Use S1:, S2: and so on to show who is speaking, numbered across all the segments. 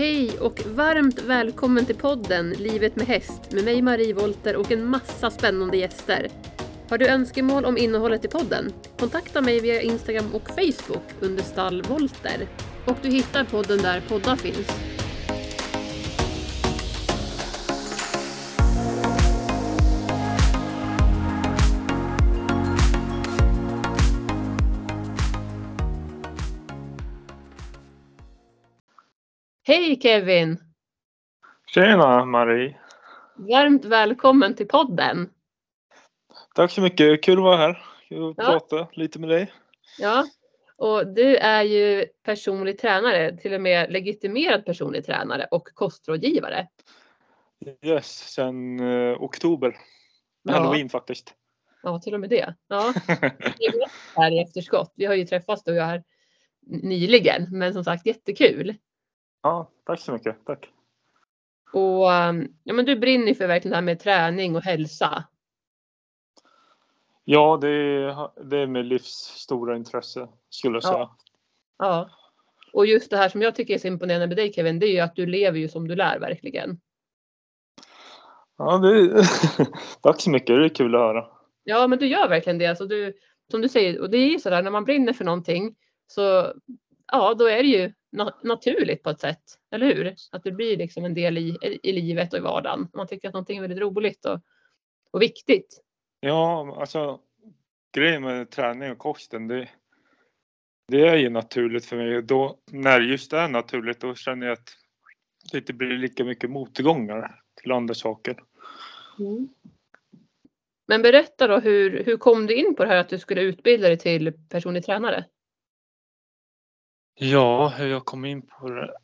S1: Hej och varmt välkommen till podden Livet med häst med mig Marie Volter och en massa spännande gäster. Har du önskemål om innehållet i podden? Kontakta mig via Instagram och Facebook under Stall Volter. Och du hittar podden där poddar finns. Hej Kevin!
S2: Tjena Marie!
S1: Varmt välkommen till podden!
S2: Tack så mycket, kul att vara här. Kul att
S1: Ja.
S2: prata lite med dig.
S1: Ja, och du är ju personlig tränare, till och med legitimerad personlig tränare och kostrådgivare.
S2: Yes, sen eh, oktober.
S1: Ja.
S2: Halloween faktiskt.
S1: Ja, till och med det. Ja, här i efterskott. Vi har ju träffats du och jag här nyligen, men som sagt jättekul.
S2: Ja, tack så mycket. Tack.
S1: Och um, ja, men du brinner ju för verkligen det här med träning och hälsa.
S2: Ja, det är, det är med livs stora intresse skulle jag
S1: Ja.
S2: säga.
S1: Ja. Och just det här som jag tycker är så imponerande med dig Kevin, det är ju att du lever ju som du lär verkligen.
S2: Ja, det tack så mycket, det är kul att höra.
S1: Ja, men du gör verkligen det. Alltså du, som du säger, och det är ju sådär när man brinner för någonting så ja, då är det ju na- naturligt på ett sätt, eller hur? Att det blir liksom en del i, i livet och i vardagen. Man tycker att någonting är väldigt roligt och, och viktigt.
S2: Ja, alltså grejen med träning och kosten, det, det är ju naturligt för mig. Då, när just det är naturligt, då känner jag att det inte blir lika mycket motgångar till andra saker.
S1: Men berätta då, hur, hur kom du in på det här att du skulle utbilda dig till personlig tränare?
S2: Ja, hur jag kom in på det.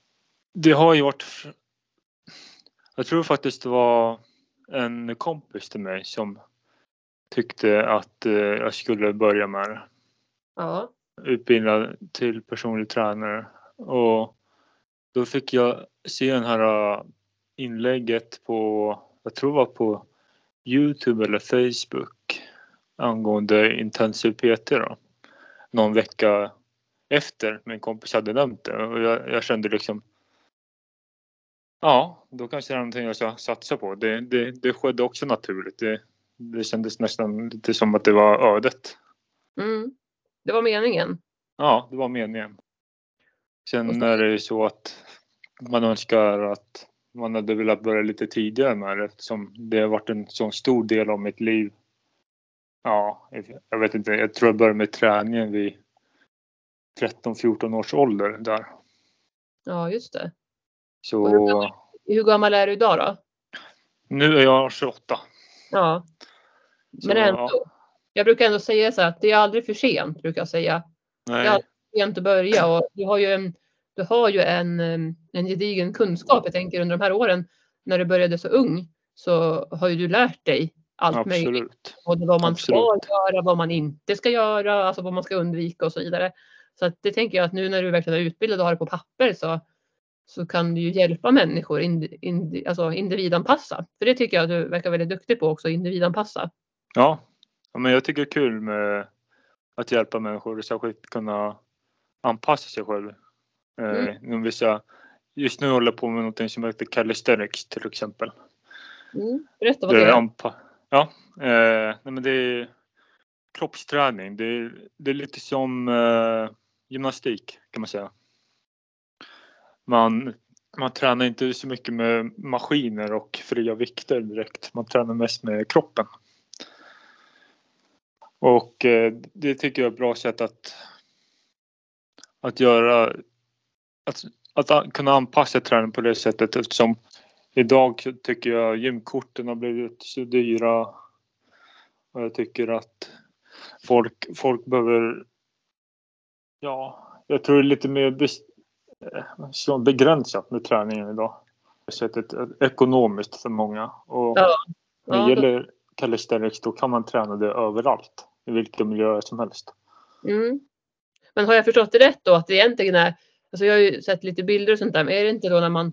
S2: Det har ju varit... Jag tror faktiskt det var en kompis till mig som tyckte att eh, jag skulle börja med det.
S1: Ja,
S2: Utbilda till personlig tränare. Och då fick jag se den här eh, inlägget på, jag tror det var på Youtube eller Facebook angående intensiv PT då. Någon vecka efter min kompis hade nämnt det och jag, jag kände liksom Ja, då kanske det är någonting jag ska satsa på. Det, det, det skedde också naturligt. Det, det kändes nästan lite som att det var ödet.
S1: mm. det var meningen.
S2: Ja, det var meningen. Sen är det ju så att man önskar att man hade velat börja lite tidigare med det eftersom det har varit en så stor del av mitt liv. Ja, jag vet inte. Jag tror jag började med träningen vid 13-14 års ålder där.
S1: Ja, just det.
S2: Så
S1: Och hur gammal- Hur gammal är du idag då?
S2: nu är jag 28.
S1: Ja,
S2: Så,
S1: men ändå.
S2: ja,
S1: Jag brukar ändå säga så här att det är aldrig för sent, brukar jag säga.
S2: nej,
S1: Ja. sent att börja och du har ju en, du har ju en, en gedigen kunskap. Jag tänker under de här åren när du började så ung så har ju du lärt dig allt möjligt.
S2: absolut.
S1: Både vad man ska
S2: Absolut.
S1: göra, vad man inte ska göra, alltså vad man ska undvika och så vidare. Så att det tänker jag att nu när du verkligen är utbildad och har det på papper så, så kan du ju hjälpa människor, ind, ind, alltså individanpassa. För det tycker jag att du verkar väldigt duktig på också, individanpassa.
S2: Ja. ja, men jag tycker det är kul med att hjälpa människor och särskilt kunna anpassa sig själv. Eh,
S1: Mm.
S2: inom vissa, just nu håller jag på med något som heter calisthenics till exempel.
S1: Berätta vad
S2: Det
S1: det
S2: är anpa- ja, eh, nej men det är kroppsträning. Det är, det är lite som eh, gymnastik kan man säga. Man, man tränar inte så mycket med maskiner och fria vikter direkt. Man tränar mest med kroppen. Och eh, det tycker jag är ett bra sätt att, att göra att, att kunna anpassa träningen på det sättet eftersom idag så tycker jag gymkorten har blivit så dyra. Och jag tycker att folk, folk behöver Ja, jag tror det är lite mer eh, begränsat med träningen idag. Sättet ekonomiskt för många. Och
S1: Ja,
S2: när det gäller calisthenics då kan man träna det överallt. I vilka miljöer som helst.
S1: Mm. Men har jag förstått det rätt då att det egentligen är, alltså jag har ju sett lite bilder och sånt där, men är det inte då när man,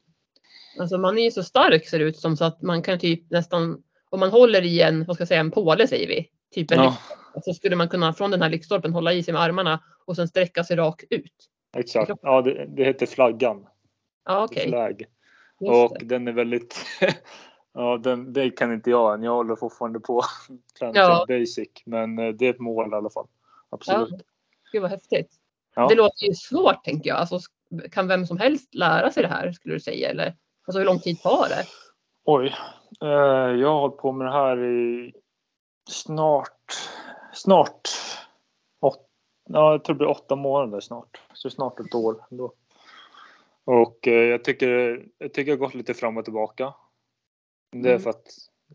S1: alltså man är ju så stark ser det ut som så att man kan typ nästan, om man håller i en, vad ska jag säga, en påle säger vi, typ en
S2: Ja,
S1: så skulle man kunna från den här lyktstolpen hålla i sig med armarna och sen sträcka sig rakt ut.
S2: exakt. Ja, det, det heter flaggan.
S1: Ja, okej. Just
S2: Och
S1: det.
S2: den är väldigt, ja den, det kan inte jag än. Jag håller fortfarande på träna
S1: Ja.
S2: basic. Men eh, det är ett mål i alla fall. Absolut.
S1: Gud vad häftigt.
S2: Ja.
S1: Det låter ju svårt tänker jag. Alltså, kan vem som helst lära sig det här skulle du säga? Eller alltså, hur lång tid tar det?
S2: Oj. Eh, jag har hållit på med det här i snart, snart, åt, ja, jag tror det blir åtta månader snart. Så snart ett år ändå. Och eh, jag tycker, jag tycker jag gått lite fram och tillbaka. Det är
S1: Mm.
S2: för att,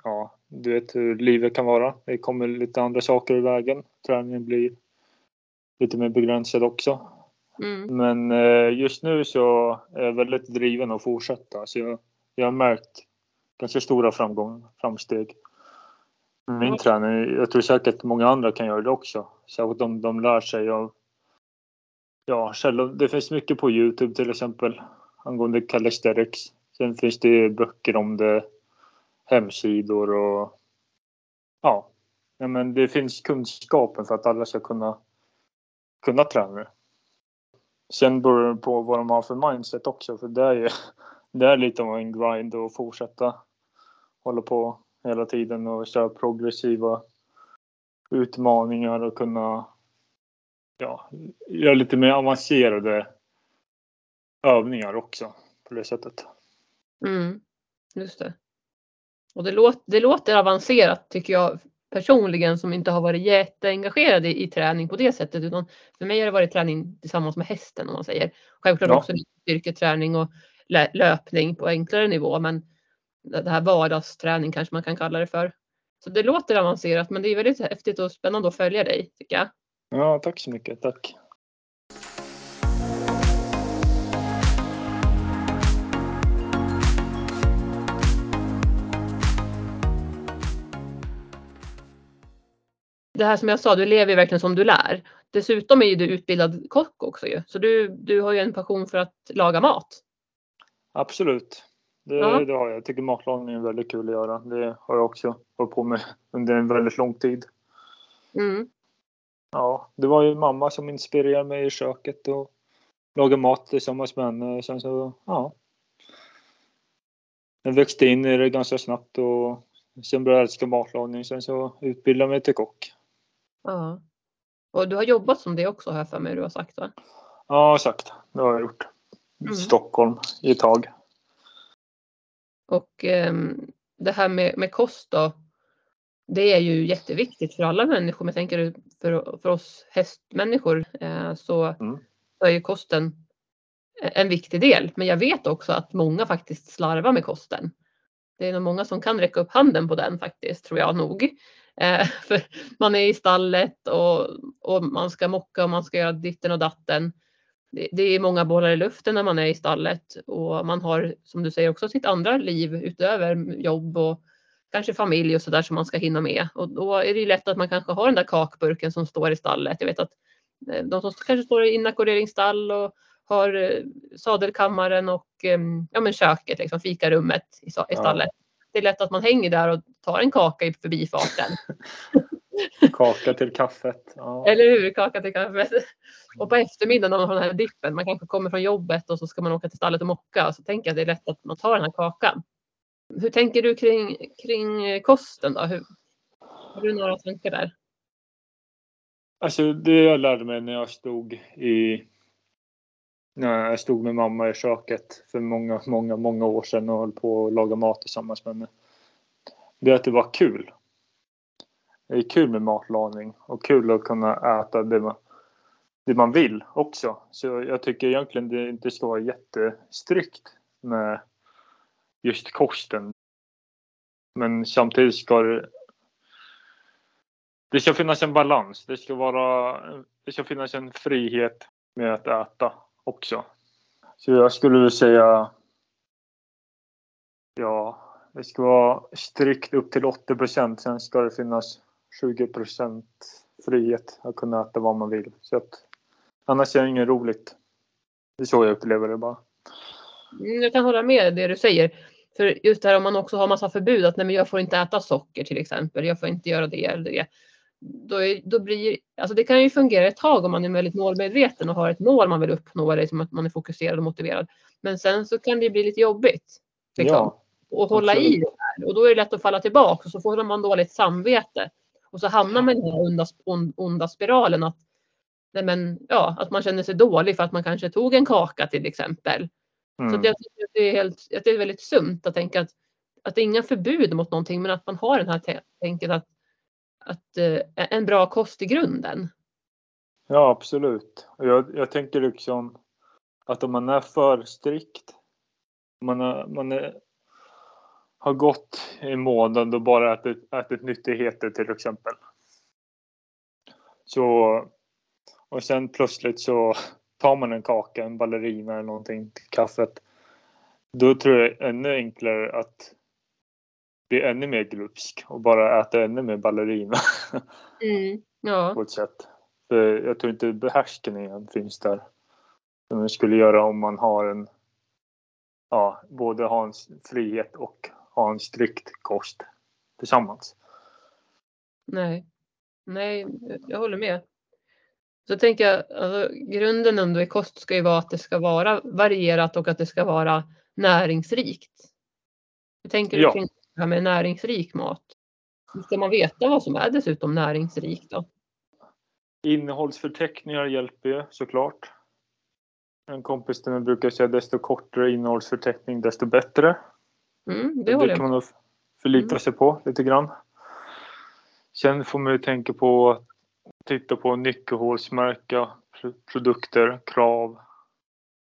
S2: ja, du vet hur livet kan vara. Det kommer lite andra saker i vägen. Träningen blir lite mer begränsad också.
S1: Mm.
S2: Men eh, just nu så är jag väldigt driven att fortsätta. Så jag, jag har märkt ganska stora framgång, framsteg. Min träning, jag tror säkert många andra kan göra det också. Särskilt om de lär sig av ja, källor. Det finns mycket på Youtube till exempel angående calisthenics. Sen finns det böcker om det, hemsidor och ja, ja men det finns kunskapen för att alla ska kunna kunna träna. Sen beror det på vad de har för mindset också för det är ju det är lite av en grind att fortsätta hålla på hela tiden och köra progressiva utmaningar och kunna ja, göra lite mer avancerade övningar också på det sättet.
S1: Mm. Just det. Och det, låter, det låter avancerat tycker jag personligen som inte har varit jätteengagerad i, i träning på det sättet. Utan för mig har det varit träning tillsammans med hästen om man säger. Självklart
S2: Ja.
S1: också styrketräning och lö- löpning på enklare nivå. Men det här vardagsträning kanske man kan kalla det för. Så det låter avancerat men det är väldigt häftigt och spännande att följa dig tycker jag.
S2: Ja, tack så mycket. Tack.
S1: Det här som jag sa, du lever ju verkligen som du lär. Dessutom är ju du utbildad kock också ju. Så du, du har ju en passion för att laga mat.
S2: Absolut. Det,
S1: Ja.
S2: det har jag. Jag tycker matlagning är väldigt kul att göra. Det har jag också hållit på med under en väldigt lång tid.
S1: Mm.
S2: Ja, det var ju mamma som inspirerade mig i köket och laga mat tillsammans med henne. Sen så, ja. Jag växte in i det ganska snabbt och sen började jag älska matlagning. Sen så utbildade jag mig till kock.
S1: Ja. Och du har jobbat som det också jag för mig du har sagt va?
S2: Ja, sagt. Det har jag gjort. I
S1: Mm.
S2: Stockholm i ett tag.
S1: Och ehm, det här med, med kost då. Det är ju jätteviktigt för alla människor. Men jag tänker för, för oss hästmänniskor eh, så,
S2: Mm.
S1: så är ju kosten en viktig del. Men jag vet också att många faktiskt slarvar med kosten. Det är nog många som kan räcka upp handen på den faktiskt, tror jag nog. Eh, för man är i stallet och, och man ska mocka och man ska göra ditten och datten. Det, det är många bollar i luften när man är i stallet och man har, som du säger, också sitt andra liv utöver jobb och kanske familj och sådär som man ska hinna med. Och då är det ju lätt att man kanske har den där kakburken som står i stallet. Jag vet att eh, de som kanske står i inackorderingsstall och har eh, sadelkammaren och eh, ja, men köket, liksom, fikarummet i, i
S2: Ja.
S1: stallet. Det är lätt att man hänger där och tar en kaka i förbifarten.
S2: Kaka till kaffet. Ja.
S1: Eller hur? Kaka till kaffet. Och på eftermiddagen när man har den här dippen, man kanske kommer från jobbet och så ska man åka till stallet och mocka. Så tänker jag att det är lätt att man tar den här kakan. Hur tänker du kring, kring kosten då? Hur, har du några tankar där?
S2: Alltså det jag lärde mig när jag stod i när jag stod med mamma i köket för många, många, många år sedan och höll på att laga mat tillsammans med henne. Det är att det var kul. Det är kul med matlagning och kul att kunna äta det man, det man vill också. Så jag tycker egentligen det inte ska vara jättestrikt med just kosten. Men samtidigt ska det det ska finnas en balans. Det ska, vara, det ska finnas en frihet med att äta också. Så jag skulle vilja säga ja, det ska vara strikt upp till 80 procent. Sen ska det finnas 20 procent frihet att kunna äta vad man vill. Så att, annars är det inget roligt. Det är så jag upplever det bara.
S1: Mm, Jag kan hålla med det du säger. För just det här om man också har massa förbud att nej men jag får inte äta socker till exempel. Jag får inte göra det eller det. då, är, då blir, alltså det kan ju fungera ett tag om man är väldigt målmedveten och har ett mål man vill uppnå, eller liksom att man är fokuserad och motiverad. Men sen så kan det bli lite jobbigt. Liksom,
S2: Ja,
S1: och hålla i
S2: absolut.
S1: det här. Och då är det lätt att falla tillbaka och så får man dåligt samvete. Och så hamnar man i den här onda, on- onda spiralen att, nej men, ja, att man känner sig dålig för att man kanske tog en kaka till exempel. Så
S2: mm.
S1: tycker att det är, helt, det är väldigt sunt att tänka att, att det är inga förbud mot någonting men att man har den här tä- tänket att, att eh, en bra kost i grunden.
S2: Ja, absolut. Jag, jag tänker liksom att om man är för strikt, man, är, man är, har gått i månaden och bara ätit, ätit nyttigheter till exempel. Så, och sen plötsligt så tar man en kaka, en ballerina eller någonting till kaffet. Då tror jag ännu enklare att bli ännu mer glupsk och bara äta ännu mer ballerina
S1: Ja,
S2: på ett sätt. För jag tror inte behärskningen finns där. Som det skulle göra om man har en, ja, både har en frihet och har en strikt kost tillsammans.
S1: nej. Nej, jag håller med. Så tänker jag, alltså, grunden ändå i kost ska ju vara att det ska vara varierat och att det ska vara näringsrikt. Hur tänker du
S2: Ja.
S1: kring det här med näringsrik mat? Hur ska man veta vad som är dessutom näringsrikt då?
S2: Innehållsförteckningar hjälper ju såklart. En kompis till mig brukar säga desto kortare innehållsförteckning desto bättre.
S1: Mm, det
S2: Det, kan man förlita
S1: Mm.
S2: sig på lite grann. Sen får man ju tänka på att titta på nyckelhålsmärka pro- produkter, krav,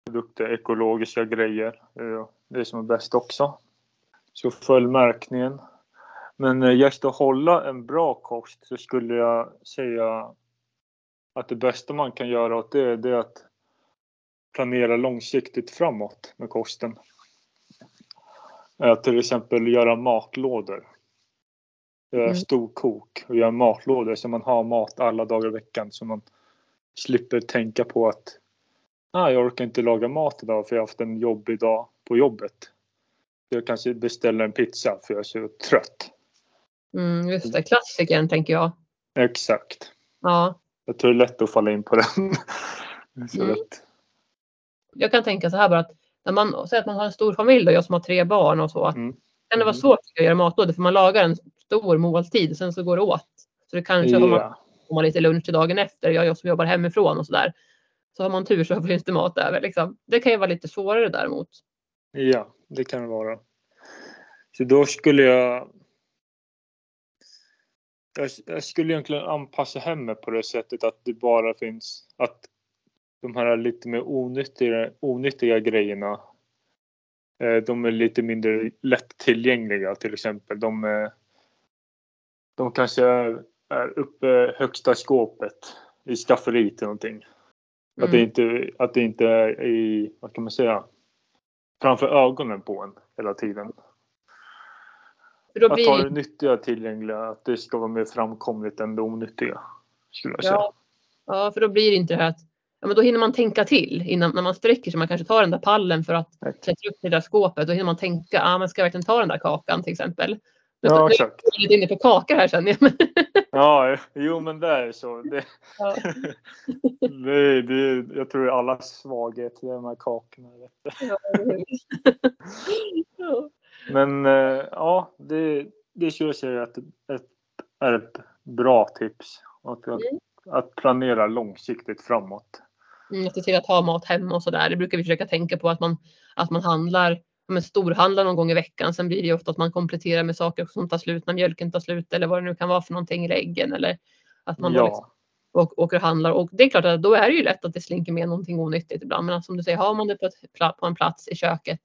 S2: produkter, ekologiska grejer. Det är som är bäst också. Så följ märkningen. Men eh, just att hålla en bra kost så skulle jag säga att det bästa man kan göra åt det, det är att planera långsiktigt framåt med kosten. Att till exempel göra matlådor. Göra
S1: Mm.
S2: storkok och göra matlådor så man har mat alla dagar i veckan så man slipper tänka på att ah, jag orkar inte laga mat idag för jag har haft en jobbig dag på jobbet. Jag kanske beställer en pizza för jag är så trött.
S1: Mm, just det, klassikern tänker jag.
S2: Exakt.
S1: Ja,
S2: Jag tror det är lätt att falla in på den.
S1: Mm. jag kan tänka så här bara att när man säger att man har en stor familj och jag som har tre barn och så.
S2: Mm.
S1: Kan det vara svårt att göra matlådor för man lagar en stor måltid sen så går det åt. Så det kanske har man, får man lite lunch till dagen efter. Jag, jag som jobbar hemifrån och så där. Så har man tur så finns det mat över. Liksom. Det kan ju vara lite svårare däremot.
S2: Ja, det kan det vara. Så då skulle jag... Jag, jag skulle egentligen anpassa hemmet på det sättet att det bara finns att de här lite mer onyttiga, onyttiga grejerna eh, de är lite mindre lättillgängliga till exempel. De, de kanske är, uppe högsta skåpet i skafferiet eller någonting. Att, det
S1: Mm.
S2: inte, att det inte är i, vad kan man säga, framför ögonen på en hela tiden. Att ha
S1: det
S2: nyttiga tillgängliga, att det ska vara mer framkomligt än det onyttiga. Skulle jag säga.
S1: Ja, ja, för då blir det inte det här att ja, men då hinner man tänka till innan när man sträcker sig. Man kanske tar den där pallen för att
S2: Exakt.
S1: klättra upp det där skåpet. Då hinner man tänka, ah, men ska jag verkligen ta den där kakan till exempel? Nu
S2: Ja,
S1: nu är
S2: exakt.
S1: jag inne på kakor här känner jag.
S2: Ja, jo men det är så. Det,
S1: Ja.
S2: det, det, jag tror det är allas svaghet, är de här kakorna.
S1: Ja.
S2: Men eh, ja, det, det skulle jag säga att ett, är ett bra tips. Att, att,
S1: Mm.
S2: att planera långsiktigt framåt.
S1: Mm, se till att ha mat hemma och sådär. Det brukar vi försöka tänka på att man, att man handlar, men storhandlar någon gång i veckan. Sen blir det ju ofta att man kompletterar med saker som tar slut när mjölken tar slut eller vad det nu kan vara för någonting eller äggen eller att man liksom
S2: Ja,
S1: och, åker och handlar. Och det är klart att då är det ju lätt att det slinker med någonting onyttigt ibland. Men som du säger, har man det på, ett, på en plats i köket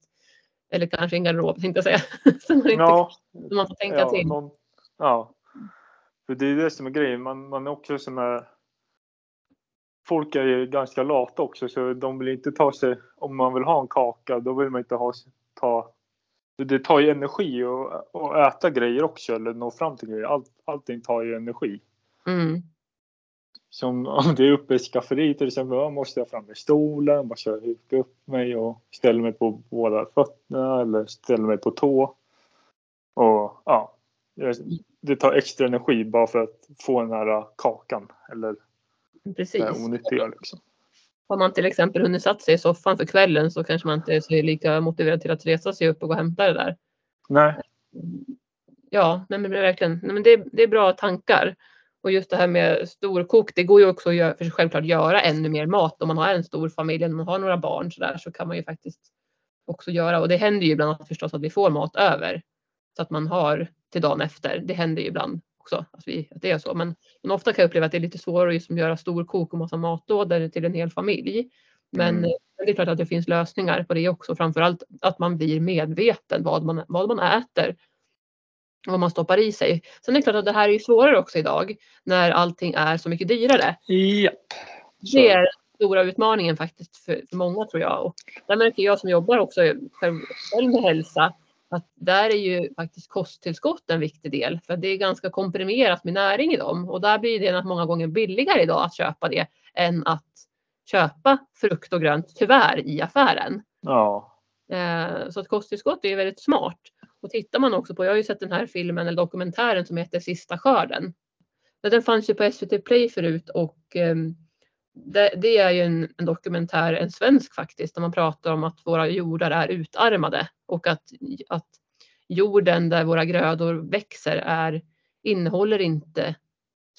S1: eller kanske i en garderob, tänkte jag säga. så man, inte,
S2: ja,
S1: man får tänka
S2: ja,
S1: till.
S2: någon, ja. För det är det som är grejen. Man, man är också som är Folk är ju ganska lata också så de vill inte ta sig, om man vill ha en kaka då vill man inte ha, ta det tar ju energi att äta grejer också eller nå fram till grejer. Allt, allting tar ju energi.
S1: Mm.
S2: Som om det är uppe i skafferiet till exempel, då måste jag fram med stolen, måste jag huka upp mig och ställa mig på båda fötterna eller ställa mig på tå. Och ja, Det tar extra energi bara för att få den här kakan eller
S1: Precis.
S2: det onyttiga liksom.
S1: Har man till exempel hunnit satt sig i soffan för kvällen så kanske man inte är så lika motiverad till att resa sig upp och gå och hämta det där.
S2: Nej,
S1: Ja, nej men är verkligen, nej men det, det är bra tankar. Och just det här med storkok, det går ju också att göra, för självklart göra ännu mer mat om man har en stor familj, om man har några barn så där så kan man ju faktiskt också göra och det händer ju ibland förstås att vi får mat över så att man har till dagen efter. Det händer ju ibland också att, vi, att det är så, men, men ofta kan jag uppleva att det är lite svårare att liksom göra storkok och massa matlådor till en hel familj. Men
S2: Mm.
S1: det är klart att det finns lösningar på det också, framförallt att man blir medveten vad man, vad man äter vad man stoppar i sig. Sen är det klart att det här är svårare också idag när allting är så mycket dyrare.
S2: japp. Så.
S1: Det är den stora utmaningen faktiskt för, många tror jag. Och där märker jag som jobbar också själv med hälsa att där är ju faktiskt kosttillskott en viktig del för det är ganska komprimerat med näring i dem och där blir det många gånger billigare idag att köpa det än att köpa frukt och grönt tyvärr i affären.
S2: Ja.
S1: Eh, Så att kosttillskott är väldigt smart. Och tittar man också på, jag har ju sett den här filmen eller dokumentären som heter Sista skörden. Den fanns ju på SVT Play förut och ehm, det, det är ju en, en dokumentär, en svensk faktiskt, där man pratar om att våra jordar är utarmade och att, att jorden där våra grödor växer är, innehåller inte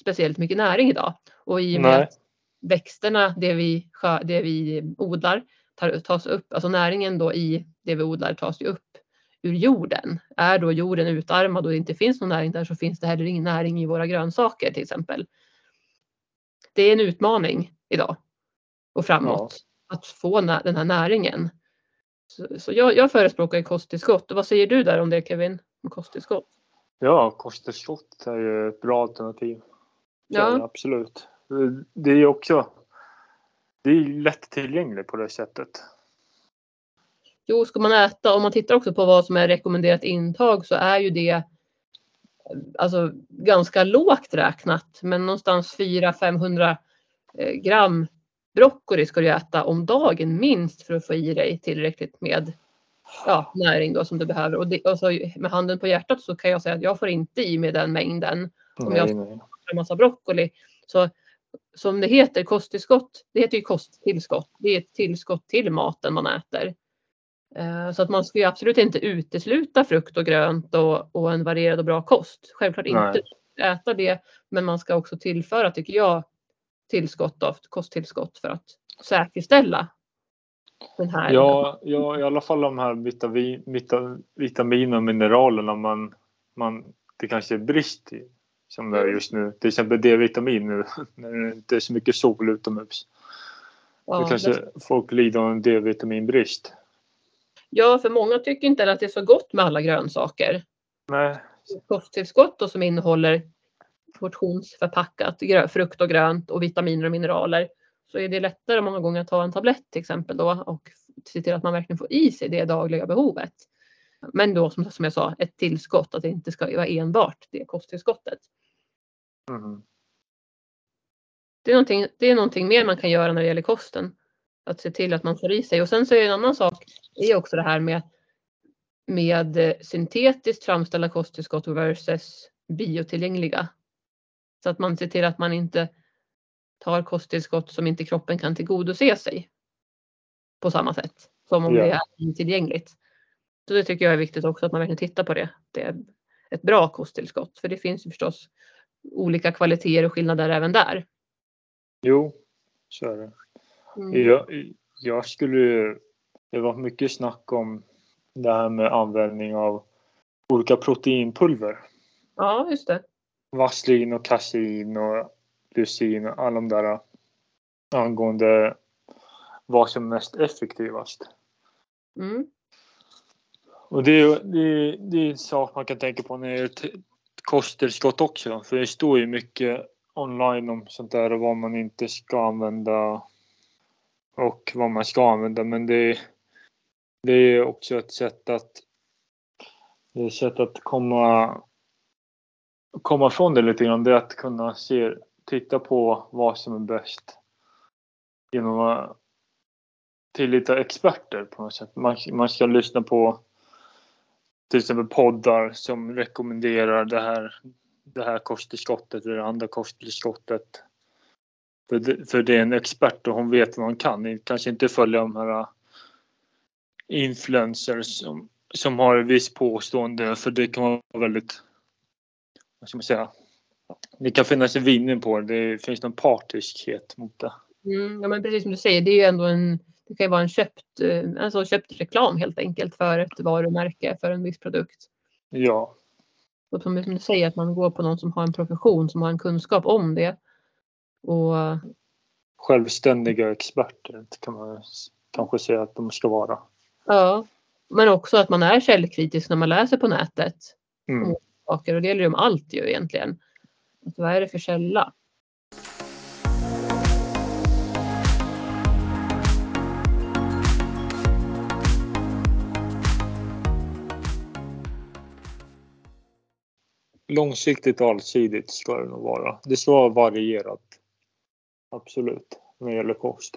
S1: speciellt mycket näring idag. Och i och med
S2: Nej.
S1: att växterna, det vi, det vi odlar, tar, tas upp, alltså näringen då i det vi odlar tas ju upp ur jorden. Är då jorden utarmad och det inte finns någon näring där så finns det heller ingen näring i våra grönsaker till exempel. Det är en utmaning idag och framåt att få den här näringen. Så, så jag, jag förespråkar kosttillskott. Och vad säger du där om det Kevin? Om kosttillskott?
S2: Ja, kosttillskott är ju ett bra alternativ.
S1: Ja,
S2: absolut. Det är ju också det är lättillgängligt på det sättet.
S1: jo, ska man äta, om man tittar också på vad som är rekommenderat intag så är ju det alltså ganska lågt räknat, men någonstans 400-500 eh, gram broccoli ska du äta om dagen minst för att få i dig tillräckligt med ja, näring då som du behöver. Och, det, och så med handen på hjärtat så kan jag säga att jag får inte i mig den mängden Om jag-
S2: Nej, nej.
S1: en massa broccoli. Så som det heter, kosttillskott, det heter ju kosttillskott. Det är ett tillskott till maten man äter. Eh, Så att man ska ju absolut inte utesluta frukt och grönt och, och en varierad och bra kost. Självklart
S2: Nej.
S1: inte äta det, men man ska också tillföra, tycker jag, tillskott av kosttillskott för att säkerställa den här.
S2: Ja, ja, i alla fall de här vitamin, vita, vitaminer och mineralerna man, man, det kanske är brist i. Som det är just nu. Till exempel D-vitamin nu när det inte är så mycket sol utomhus.
S1: Ja,
S2: Då kanske folk lider av en D-vitaminbrist.
S1: ja, för många tycker inte att det är så gott med alla grönsaker.
S2: Nej,
S1: kosttillskott då, som innehåller portionsförpackat frukt och grönt och vitaminer och mineraler så är det lättare många gånger att ta en tablett till exempel då och se till att man verkligen får i sig det dagliga behovet. Men då som, som jag sa ett tillskott, att det inte ska vara enbart det kosttillskottet.
S2: Mhm.
S1: Det är, någonting, det är någonting mer man kan göra när det gäller kosten. Att se till att man får i sig. Och sen så är en annan sak, är också det här med, med syntetiskt framställda kosttillskott versus biotillgängliga. Så att man ser till att man inte tar kosttillskott som inte kroppen kan tillgodose sig på samma sätt som om
S2: Ja.
S1: det är tillgängligt. Så det tycker jag är viktigt också att man verkligen tittar på det. Det är ett bra kosttillskott för det finns ju förstås olika kvaliteter och skillnader även där.
S2: Jo, så är det.
S1: Mm.
S2: Jag, jag skulle... Det var mycket snack om det här med användning av olika proteinpulver.
S1: Ja, just det.
S2: Vaselin och kasein och lysin och alla de där angående vad som är mest effektivast.
S1: Mm.
S2: Och det är, det, är, det är en sak man kan tänka på när det är ett kosttillskott också. För det står ju mycket online om sånt där och vad man inte ska använda och vad man ska använda. Men det, det är också ett sätt att det är ett sätt att komma komma ifrån det lite grann. Det är att kunna se, titta på vad som är bäst genom att tillita experter på något sätt. Man, man ska lyssna på till exempel poddar som rekommenderar det här, det här kosttillskottet eller det andra kosttillskottet. För det, för det är en expert och hon vet vad hon kan. Kanske inte följa de här influencers som, som har ett visst påstående för det kan vara väldigt, vad ska man säga, det kan finnas en vinning på det. Det finns någon partiskhet mot det.
S1: Mm, ja men precis som du säger, det är ju ändå en, det kan ju vara en köpt, eh, alltså köpt reklam helt enkelt för ett varumärke för en viss produkt.
S2: Ja.
S1: Och som du säger att man går på någon som har en profession, som har en kunskap om det. Och
S2: självständiga experter kan man kanske säga att de ska vara.
S1: Ja, men också att man är källkritisk när man läser på nätet.
S2: Mm.
S1: Saker, och det gäller ju om allt ju egentligen. Att vad är det för källa?
S2: Långsiktigt och allsidigt ska det nog vara. Det ska vara varierat. Absolut, när det gäller kost.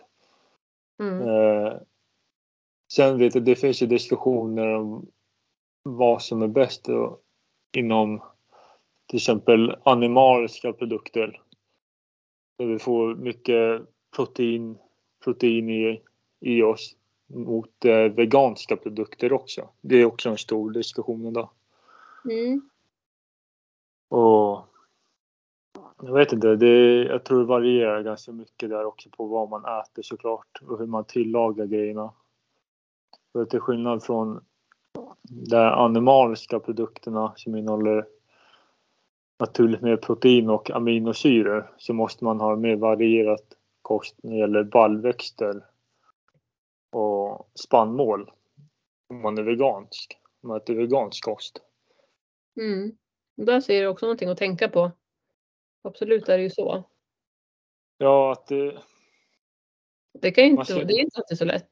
S1: Mm.
S2: Eh, sen vet jag, det finns ju diskussioner om vad som är bäst inom till exempel animaliska produkter. Där vi får mycket protein, protein i, i oss mot eh, veganska produkter också. Det är också en stor diskussion idag.
S1: Mm.
S2: Och jag vet inte, det, jag tror det varierar ganska mycket där också på vad man äter såklart och hur man tillagar grejerna. För till skillnad från de animaliska produkterna som innehåller naturligt mer protein och aminosyror så måste man ha mer varierat kost när det gäller baljväxter och spannmål om man är vegansk. Om man äter vegansk kost.
S1: Mm. Där ser du också någonting att tänka på. Absolut är det ju så.
S2: Ja, att det...
S1: Det, kan ju inte,
S2: Ska...
S1: det är inte alltid så lätt.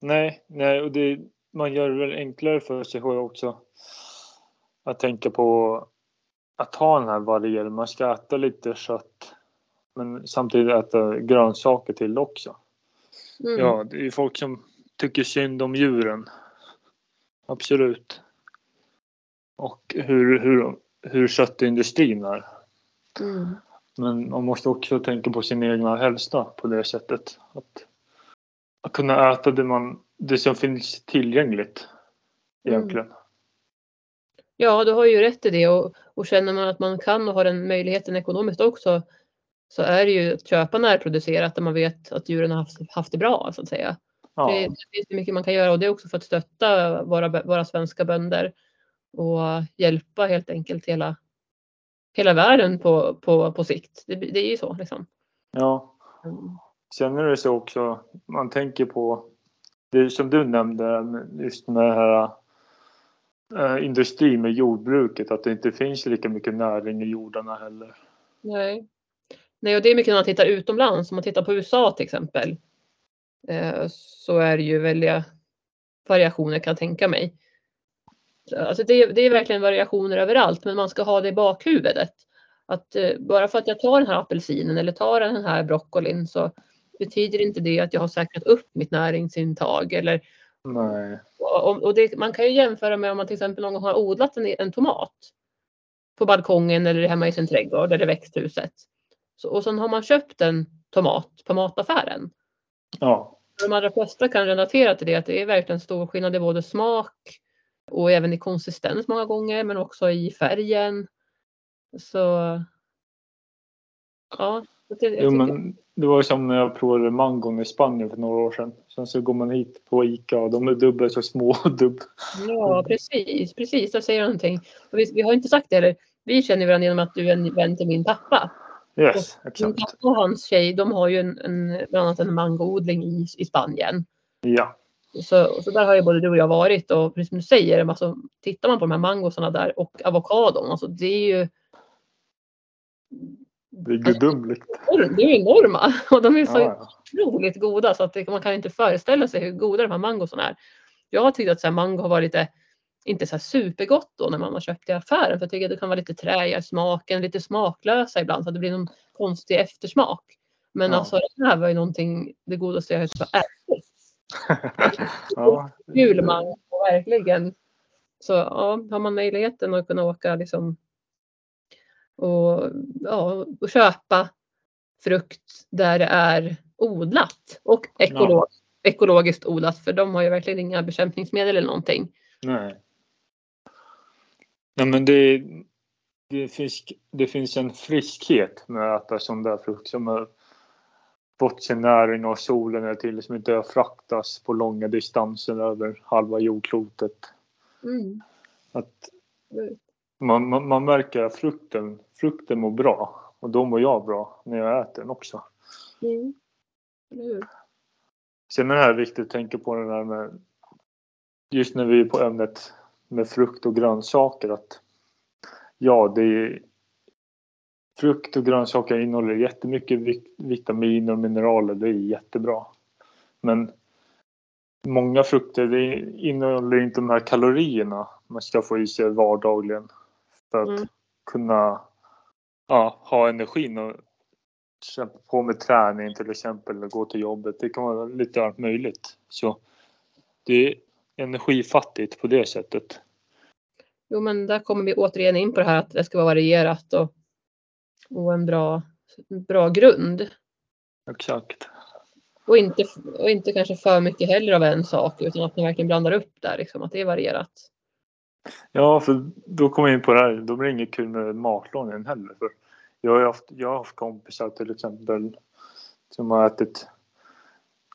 S2: Nej, nej och det, man gör det väl enklare för sig själv också. Att tänka på att ha den här varieringen. Man ska äta lite kött men samtidigt äta grönsaker till också. Mm. Ja, det är ju folk som tycker synd om djuren. Absolut. Och hur, hur, hur köttindustrin är.
S1: Mm.
S2: Men man måste också tänka på sin egna hälsa på det sättet. Att, att kunna äta det, man, det som finns tillgängligt egentligen. Mm.
S1: Ja, du har ju rätt i det och, och känner man att man kan och har den möjligheten ekonomiskt också så är det ju att köpa närproducerat där man vet att djuren har haft, haft det bra så att säga. Ja. Det, det finns mycket man kan göra och det är också för att stötta våra, våra svenska bönder och hjälpa helt enkelt hela hela världen på, på, på sikt. Det, det är ju så liksom.
S2: Ja. Känner du så också, man tänker på det som du nämnde, just med det här eh, äh, industrin med jordbruket, att det inte finns lika mycket näring i jordarna heller.
S1: Nej. Nej, och det är mycket när man tittar utomlands, om man tittar på USA till exempel, eh, så är det ju väldiga variationer kan jag tänka mig. Alltså det, det är verkligen variationer överallt, men man ska ha det i bakhuvudet. Att eh, bara för att jag tar den här apelsinen eller tar den här broccolin så betyder inte det att jag har säkrat upp mitt näringsintag. Eller,
S2: Nej.
S1: Och, och det, man kan ju jämföra med om man till exempel någon gång har odlat en, en tomat på balkongen eller hemma i sin trädgård eller växthuset. Så, och sen har man köpt en tomat på mataffären.
S2: Ja.
S1: De allra flesta kan relatera till det, att det är verkligen stor skillnad i både smak, och även i konsistens många gånger men också i färgen. Så ja.
S2: Jo, men det var som när jag provade mangon i Spanien för några år sedan. Sen så går man hit på Ica och de är dubbelt så små. Dubb.
S1: Ja precis, precis. Jag säger någonting. Och vi, vi har inte sagt det eller vi känner varandra genom att du är en vän till min pappa.
S2: Yes, exakt.
S1: Min pappa och hans tjej de har ju en, en, bland annat en mangoodling i, i Spanien.
S2: Ja.
S1: Så, så där har ju både du och jag varit och precis som du säger, alltså, tittar man på de här mangosarna där och avokadon, alltså det är ju
S2: det är gudomligt.
S1: Alltså, det är enorma och de är så ja, otroligt goda så att man kan inte föreställa sig hur goda de här mangosarna är. Jag har tyckt att så här, mango har varit lite, inte så supergott då när man har köpt i affären för jag tycker att det kan vara lite träiga i smaken, lite smaklösa ibland så att det blir någon konstig eftersmak. Men ja. alltså det här var ju någonting, det godaste jag har ätit
S2: ja.
S1: Julmango, verkligen. Så ja, har man möjligheten att kunna åka liksom och, ja, och köpa frukt där det är odlat och ekolog, ja. ekologiskt odlat för de har ju verkligen inga bekämpningsmedel eller någonting.
S2: Nej. Nej men det, det, finns, det finns en friskhet med att äta sån där frukt som har fått sin näring av solen eller till som inte har fraktats på långa distanser över halva jordklotet. Mm. Att man, man, man, märker att frukten, frukten mår bra och då mår jag bra när jag äter den också. Mm. Mm. Sen är det här viktigt att tänka på det där med just när vi är på ämnet med frukt och grönsaker att ja, det är frukt och grönsaker innehåller jättemycket vitaminer och mineraler. Det är jättebra. Men många frukter det innehåller inte de här kalorierna man ska få i sig vardagligen för att mm. kunna ja, ha energin och kämpa på med träning till exempel eller gå till jobbet. Det kan vara lite allt möjligt. Så det är energifattigt på det sättet.
S1: Jo men där kommer vi återigen in på det här att det ska vara varierat och, och en bra, bra grund.
S2: Exakt.
S1: Och inte, och inte kanske för mycket heller av en sak utan att man verkligen blandar upp där, liksom, att det är varierat.
S2: Ja, för då kommer jag in på det här, då blir det inget kul med matlagningen heller. För jag har haft, jag har haft kompisar till exempel som har ätit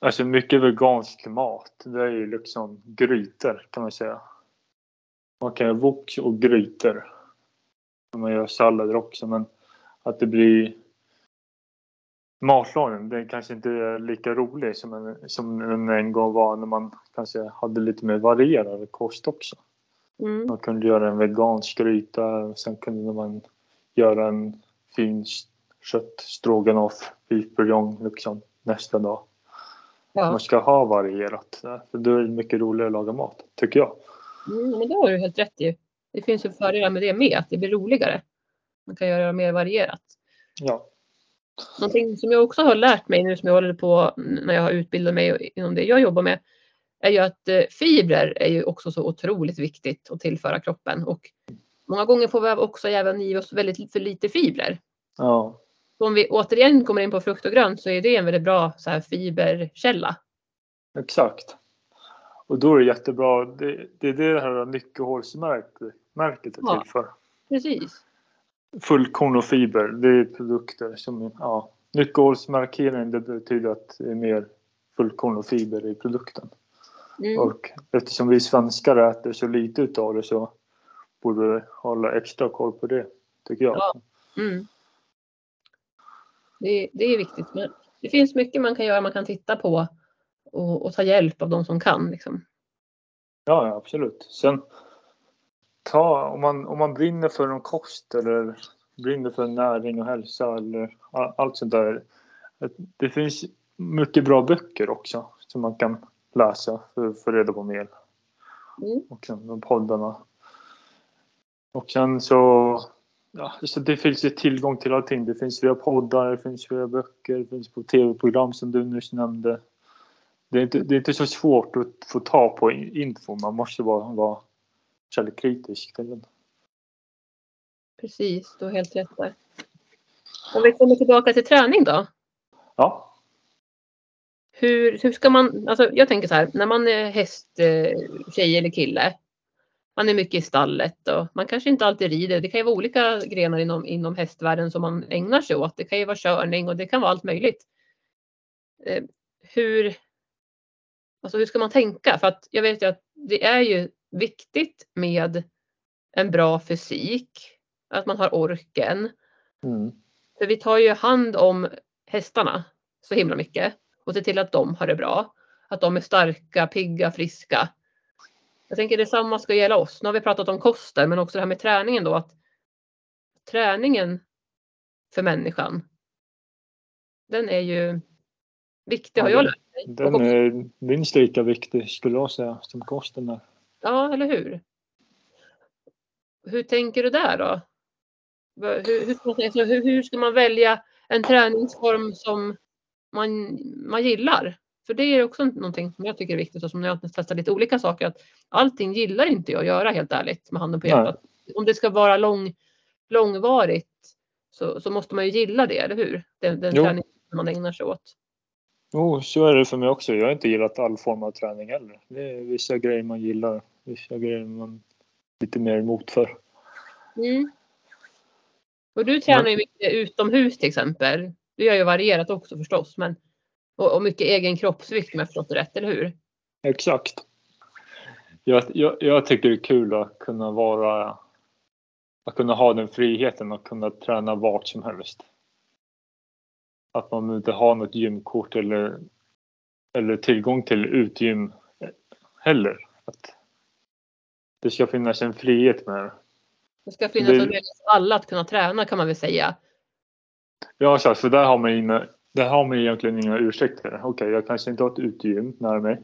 S2: alltså mycket vegansk mat. Det är ju liksom grytor kan man säga. Man kan göra wok och grytor. Man gör sallader också men att det blir matlagning, den kanske inte är lika rolig som, en, som den en gång var när man kanske hade lite mer varierad kost också. Mm. Man kunde göra en vegansk gryta sen kunde man göra en fin kött stroganoff, beef bourguignon liksom nästa dag. Ja. Man ska ha varierat, för då är det mycket roligare att laga mat, tycker jag.
S1: Mm, men det har du helt rätt i. Det finns ju fördelar med det med, att det blir roligare. Man kan göra det mer varierat.
S2: Ja.
S1: Någonting som jag också har lärt mig nu som jag håller på när jag har utbildat mig inom det jag jobbar med är ju att eh, fibrer är ju också så otroligt viktigt att tillföra kroppen och många gånger får vi också även i oss väldigt för lite fibrer.
S2: Ja.
S1: Så om vi återigen kommer in på frukt och grönt så är det en väldigt bra så här, fiberkälla.
S2: Exakt. Och då är det jättebra. Det, det är det här nyckelhålsmärket är till för.
S1: Precis.
S2: Fullkorn och fiber, det är produkter som, ja. Nyckelhålsmarkering det betyder att det är mer fullkorn och fiber i produkten. Mm. Och eftersom vi svenskar äter så lite utav det så borde vi hålla extra koll på det, tycker jag. Ja.
S1: Mm. Det, det, är viktigt. Men det finns mycket man kan göra, man kan titta på och, och ta hjälp av de som kan. Liksom.
S2: Ja, absolut. Sen ta, om, man, om man brinner för någon kost eller brinner för näring och hälsa eller allt sånt där. Det finns mycket bra böcker också som man kan läsa för att få reda på mer. Mm. Och sen de poddarna. Och sen så, ja, så det finns ju tillgång till allting. Det finns via poddar, det finns via böcker, det finns på tv-program som du nyss nämnde. Det är, inte, det är inte så svårt att få ta på info. Man måste bara vara källkritisk till den.
S1: Precis, du har helt rätt där. Om vi kommer tillbaka till träning då?
S2: Ja.
S1: Hur, hur ska man, alltså jag tänker så här, när man är hästtjej eller kille, man är mycket i stallet och man kanske inte alltid rider. Det kan ju vara olika grenar inom, inom hästvärlden som man ägnar sig åt. Det kan ju vara körning och det kan vara allt möjligt. Eh, hur, alltså hur ska man tänka? För att jag vet ju att det är ju viktigt med en bra fysik, att man har orken. Mm. För vi tar ju hand om hästarna så himla mycket och ser till att de har det bra. Att de är starka, pigga, friska. Jag tänker detsamma ska gälla oss. Nu har vi pratat om kosten men också det här med träningen då. att Träningen för människan. Den är ju viktig har jag lärt mig.
S2: Den är minst lika viktig skulle jag säga som kosten är.
S1: Ja, eller hur? Hur tänker du där då? Hur, hur, hur, hur ska man välja en träningsform som man, man gillar? För det är också någonting som jag tycker är viktigt och som jag testar lite olika saker att allting gillar inte jag att göra helt ärligt med handen på hjärtat. Om det ska vara lång, långvarigt så, så måste man ju gilla det, eller hur? Den, den träning man ägnar sig åt.
S2: Jo, så är det för mig också. Jag har inte gillat all form av träning heller. Det är vissa grejer man gillar, vissa grejer man lite mer emot för.
S1: Mm. Och du tränar ju mycket utomhus till exempel. Du gör ju varierat också förstås, men och, och mycket egen kroppsvikt om jag förstått det rätt, eller hur?
S2: Exakt. Jag, jag, jag tycker det är kul att kunna vara att kunna ha den friheten att kunna träna vart som helst. Att man inte har något gymkort eller, eller tillgång till utgym heller. Att det ska finnas en frihet med det.
S1: Det ska finnas
S2: Det-
S1: en möjlighet för alla att kunna träna kan man väl säga.
S2: Ja, så, för där har man, inga, där har man egentligen inga ursäkter. Okej, jag kanske inte har ett utegym nära mig.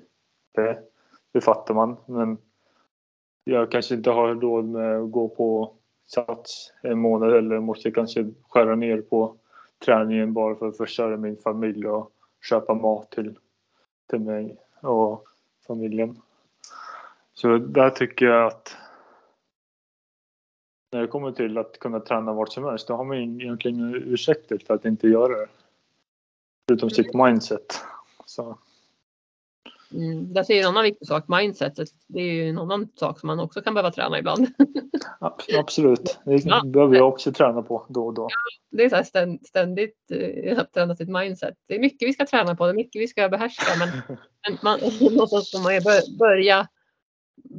S2: Det, det fattar man. Men jag kanske inte har råd med att gå på Sats en månad eller måste kanske skära ner på träningen bara för att försörja min familj och köpa mat till, till mig och familjen. Så där tycker jag att när det kommer till att kunna träna vart som helst, då har man egentligen ursäkter för att inte göra det. Förutom sitt mindset. Så,
S1: Mm. Där ser jag en annan viktig sak, mindsetet. Det är ju en annan sak som man också kan behöva träna ibland.
S2: ab- absolut, det
S1: Ja.
S2: behöver jag också träna på då och då.
S1: Det är så här ständ, ständigt eh, att träna sitt mindset. Det är mycket vi ska träna på, det är mycket vi ska behärska. Men, men man, någonstans får man börja,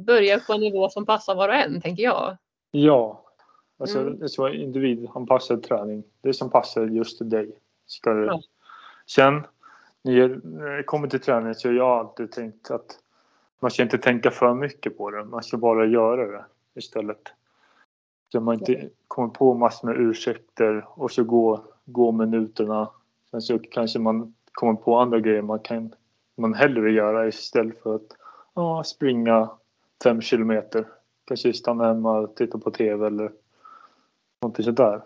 S1: börja på en nivå som passar var och en, tänker jag.
S2: Ja, alltså
S1: Mm.
S2: vara individanpassad träning. Det som passar just dig. Ska det.
S1: Ja.
S2: Sen när det kommer till träning så har jag alltid tänkt att man ska inte tänka för mycket på det. Man ska bara göra det istället. Så man inte kommer på massor med ursäkter och så går, går minuterna. Sen så kanske man kommer på andra grejer man kan man hellre göra istället för att ja, springa fem kilometer kanske stanna hemma och titta på TV eller någonting sådär.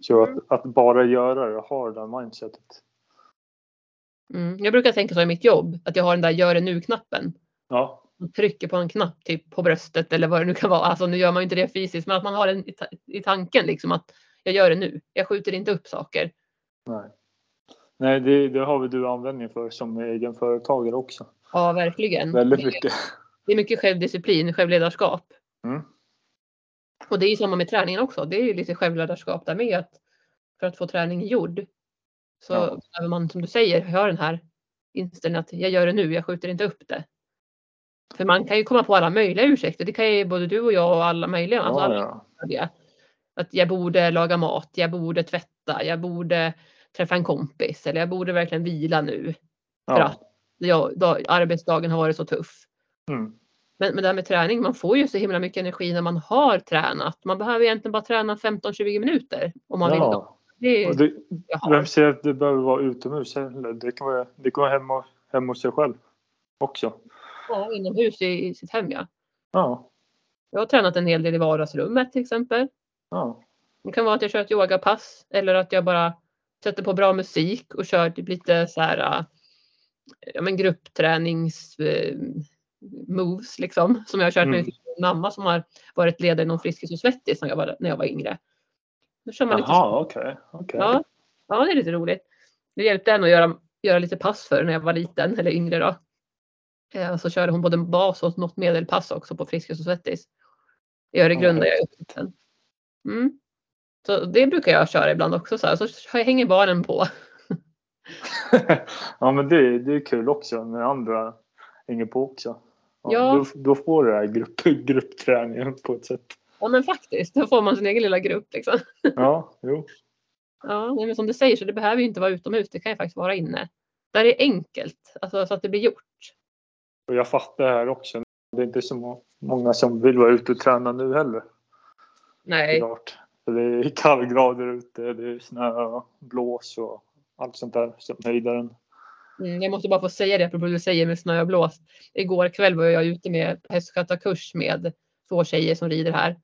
S2: Så
S1: Mm.
S2: att, att bara göra det, ha det där mindsetet.
S1: Mm. Jag brukar tänka så i mitt jobb, att jag har den där gör det nu-knappen.
S2: Ja,
S1: Man trycker på en knapp typ på bröstet eller vad det nu kan vara. Alltså nu gör man ju inte det fysiskt, men att man har den i, ta- i tanken liksom att jag gör det nu. Jag skjuter inte upp saker.
S2: nej. Nej, det, det har väl du användning för som egen företagare också.
S1: Ja, verkligen.
S2: Väldigt mycket.
S1: Det är mycket självdisciplin, självledarskap.
S2: Mm.
S1: Och det är ju samma med träningen också. Det är ju lite självledarskap där med. Att för att få träningen gjord så
S2: Ja.
S1: behöver man som du säger ha den här inställningen att jag gör det nu, jag skjuter inte upp det. För man kan ju komma på alla möjliga ursäkter. Det kan ju både du och jag och alla möjliga. Alltså
S2: Ja,
S1: alla
S2: ja.
S1: Att jag borde laga mat, jag borde tvätta, jag borde träffa en kompis eller jag borde verkligen vila nu. För att jag, dag, arbetsdagen har varit så tuff.
S2: Mm.
S1: Men, men det här med träning, man får ju så himla mycket energi när man har tränat. Man behöver egentligen bara träna 15-20 minuter om man vill.
S2: ja.
S1: Det är,
S2: Och det,
S1: har.
S2: vem säger att det behöver vara utomhus heller? Det kan vara, det kan vara hemma, hemma hos sig själv också.
S1: Ja, inomhus i, i sitt hem ja.
S2: Ja,
S1: Jag har tränat en hel del i vardagsrummet till exempel.
S2: ja.
S1: Det kan vara att jag kör ett yogapass eller att jag bara sätter på bra musik och kör typ lite så här äh, ja, men grupptränings eh, moves liksom som jag har kört med
S2: Mm.
S1: min mamma som har varit ledare inom Friskis och Svettis när jag var, när jag var yngre. Då kör man lite
S2: Jaha, okej. okej.
S1: Ja, ja, det är lite roligt. Det hjälpte henne att göra, göra lite pass för när jag var liten eller yngre då. Eh, så körde hon både bas och något medelpass också på Friskis och Svettis. I Öregrund där jag är uppvuxen. Mm. Så det brukar jag köra ibland också så här. Så hänger barnen på.
S2: ja, men det, det är kul också när andra hänger på också.
S1: Ja.
S2: Då, då får du den här grupp, gruppträningen på ett sätt.
S1: Ja men faktiskt, då får man sin egen lilla grupp liksom.
S2: Ja, jo.
S1: Ja, men som du säger så det behöver ju inte vara utomhus. Det kan ju faktiskt vara inne. Där är enkelt, alltså så att det blir gjort.
S2: Och jag fattar det här också. Det är inte så må- många som vill vara ute och träna nu heller.
S1: Nej,
S2: Klart. Det är kallgrader ute, det är snö blås och allt sånt där som höjdar den.
S1: Mm, jag måste bara få säga det apropå det du säger med snö och blås. Igår kväll var jag ute med hästskötarkurs med två tjejer som rider här.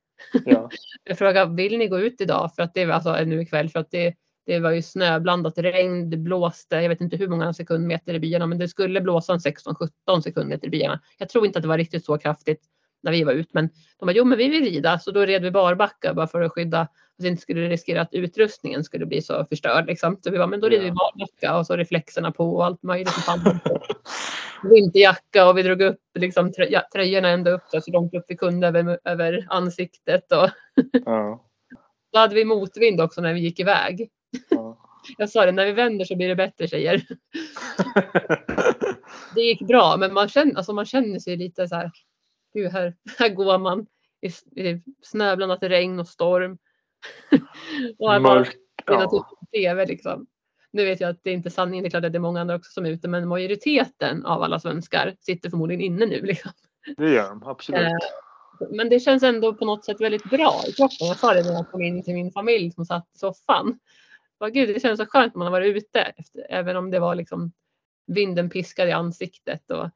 S2: Ja.
S1: Jag frågade, vill ni gå ut idag? För att det är alltså nu ikväll för att det Det var ju snöblandat regn, det blåste, jag vet inte hur många sekundmeter i byarna, men det skulle blåsa en 16-17 sekundmeter i byarna. Jag tror inte att det var riktigt så kraftigt när vi var ut, men de bara, jo men vi vill rida, så då red vi barbacka bara för att skydda, att vi inte skulle riskera att utrustningen skulle bli så förstörd liksom. Så vi bara, men då rider vi barbacka och så reflexerna på och allt möjligt. Vinterjacka och vi drog upp liksom tröjorna ända upp så långt upp vi kunde över, över ansiktet och
S2: Ja.
S1: då hade vi motvind också när vi gick iväg.
S2: Ja.
S1: Jag sa det, när vi vänder så blir det bättre tjejer. Det gick bra, men man känner, alltså man känner sig lite så här, gud här, här går man i, i snöblandat regn och storm. och bara,
S2: Mörk. Ja.
S1: TV liksom. Nu vet jag att det är inte sanningen, det är klart att det är många andra också som är ute, men majoriteten av alla svenskar sitter förmodligen inne nu. Liksom.
S2: Det gör de absolut.
S1: Eh, Men det känns ändå på något sätt väldigt bra i kroppen. Jag sa det när jag kom in till min familj som satt i soffan. Bara, Gud, det känns så skönt när man har varit ute, efter, även om det var liksom vinden piskade i ansiktet. Och,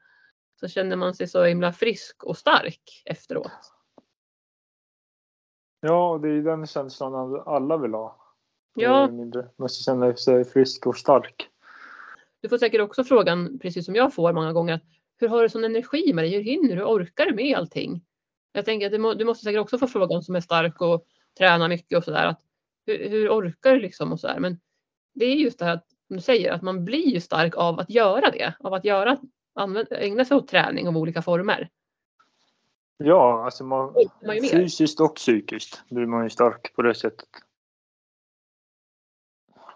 S1: så känner man sig så himla frisk och stark efteråt.
S2: Ja, det är ju den känslan alla vill ha.
S1: Ja.
S2: Man ska känna sig frisk och stark.
S1: Du får säkert också frågan, precis som jag får många gånger, att hur har du sån energi med dig? Hur hinner du? Orkar du med allting? Jag tänker att du måste säkert också få frågan som är stark och tränar mycket och sådär. Hur, hur orkar du liksom och sådär. Men det är just det här att, som du säger, att man blir ju stark av att göra det. Av att göra, använda, ägna sig åt träning av olika former.
S2: Ja, alltså man,
S1: man
S2: fysiskt och psykiskt blir man ju stark på det sättet.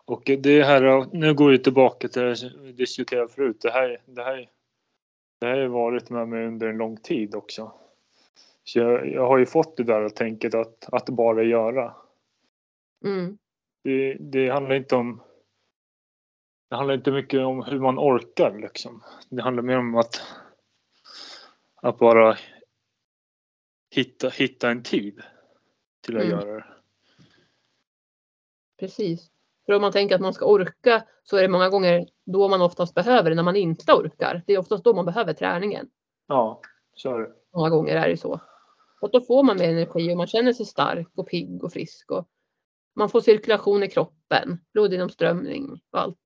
S2: Och det här, nu går vi tillbaka till det vi diskuterade förut. Det här, det här, det här har varit med mig under en lång tid också. Så jag, jag har ju fått det där tänket att, att bara göra.
S1: Mm.
S2: Det, det handlar inte om det handlar inte mycket om hur man orkar liksom. Det handlar mer om att, att bara hitta, hitta en tid till att
S1: Mm.
S2: göra det.
S1: Precis. För om man tänker att man ska orka så är det många gånger då man oftast behöver det när man inte orkar. Det är oftast då man behöver träningen.
S2: Ja, så är det.
S1: Många gånger är det så. Och då får man mer energi och man känner sig stark och pigg och frisk. Och man får cirkulation i kroppen, blodgenomströmning och allt.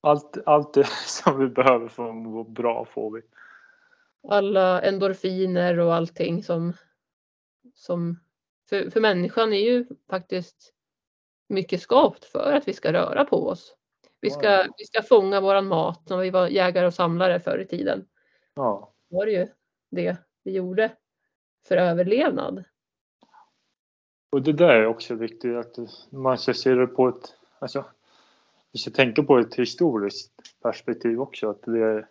S2: Allt, allt det som vi behöver för att må bra får vi.
S1: Alla endorfiner och allting som, som för, för människan är ju faktiskt mycket skapt för att vi ska röra på oss. Vi ska,
S2: Ja.
S1: vi ska fånga våran mat när vi var jägare och samlare förr i tiden.
S2: Ja,
S1: var det ju det vi gjorde för överlevnad.
S2: och det där är också viktigt att man ska se det på ett, alltså, vi ska tänka på ett historiskt perspektiv också. Att vi,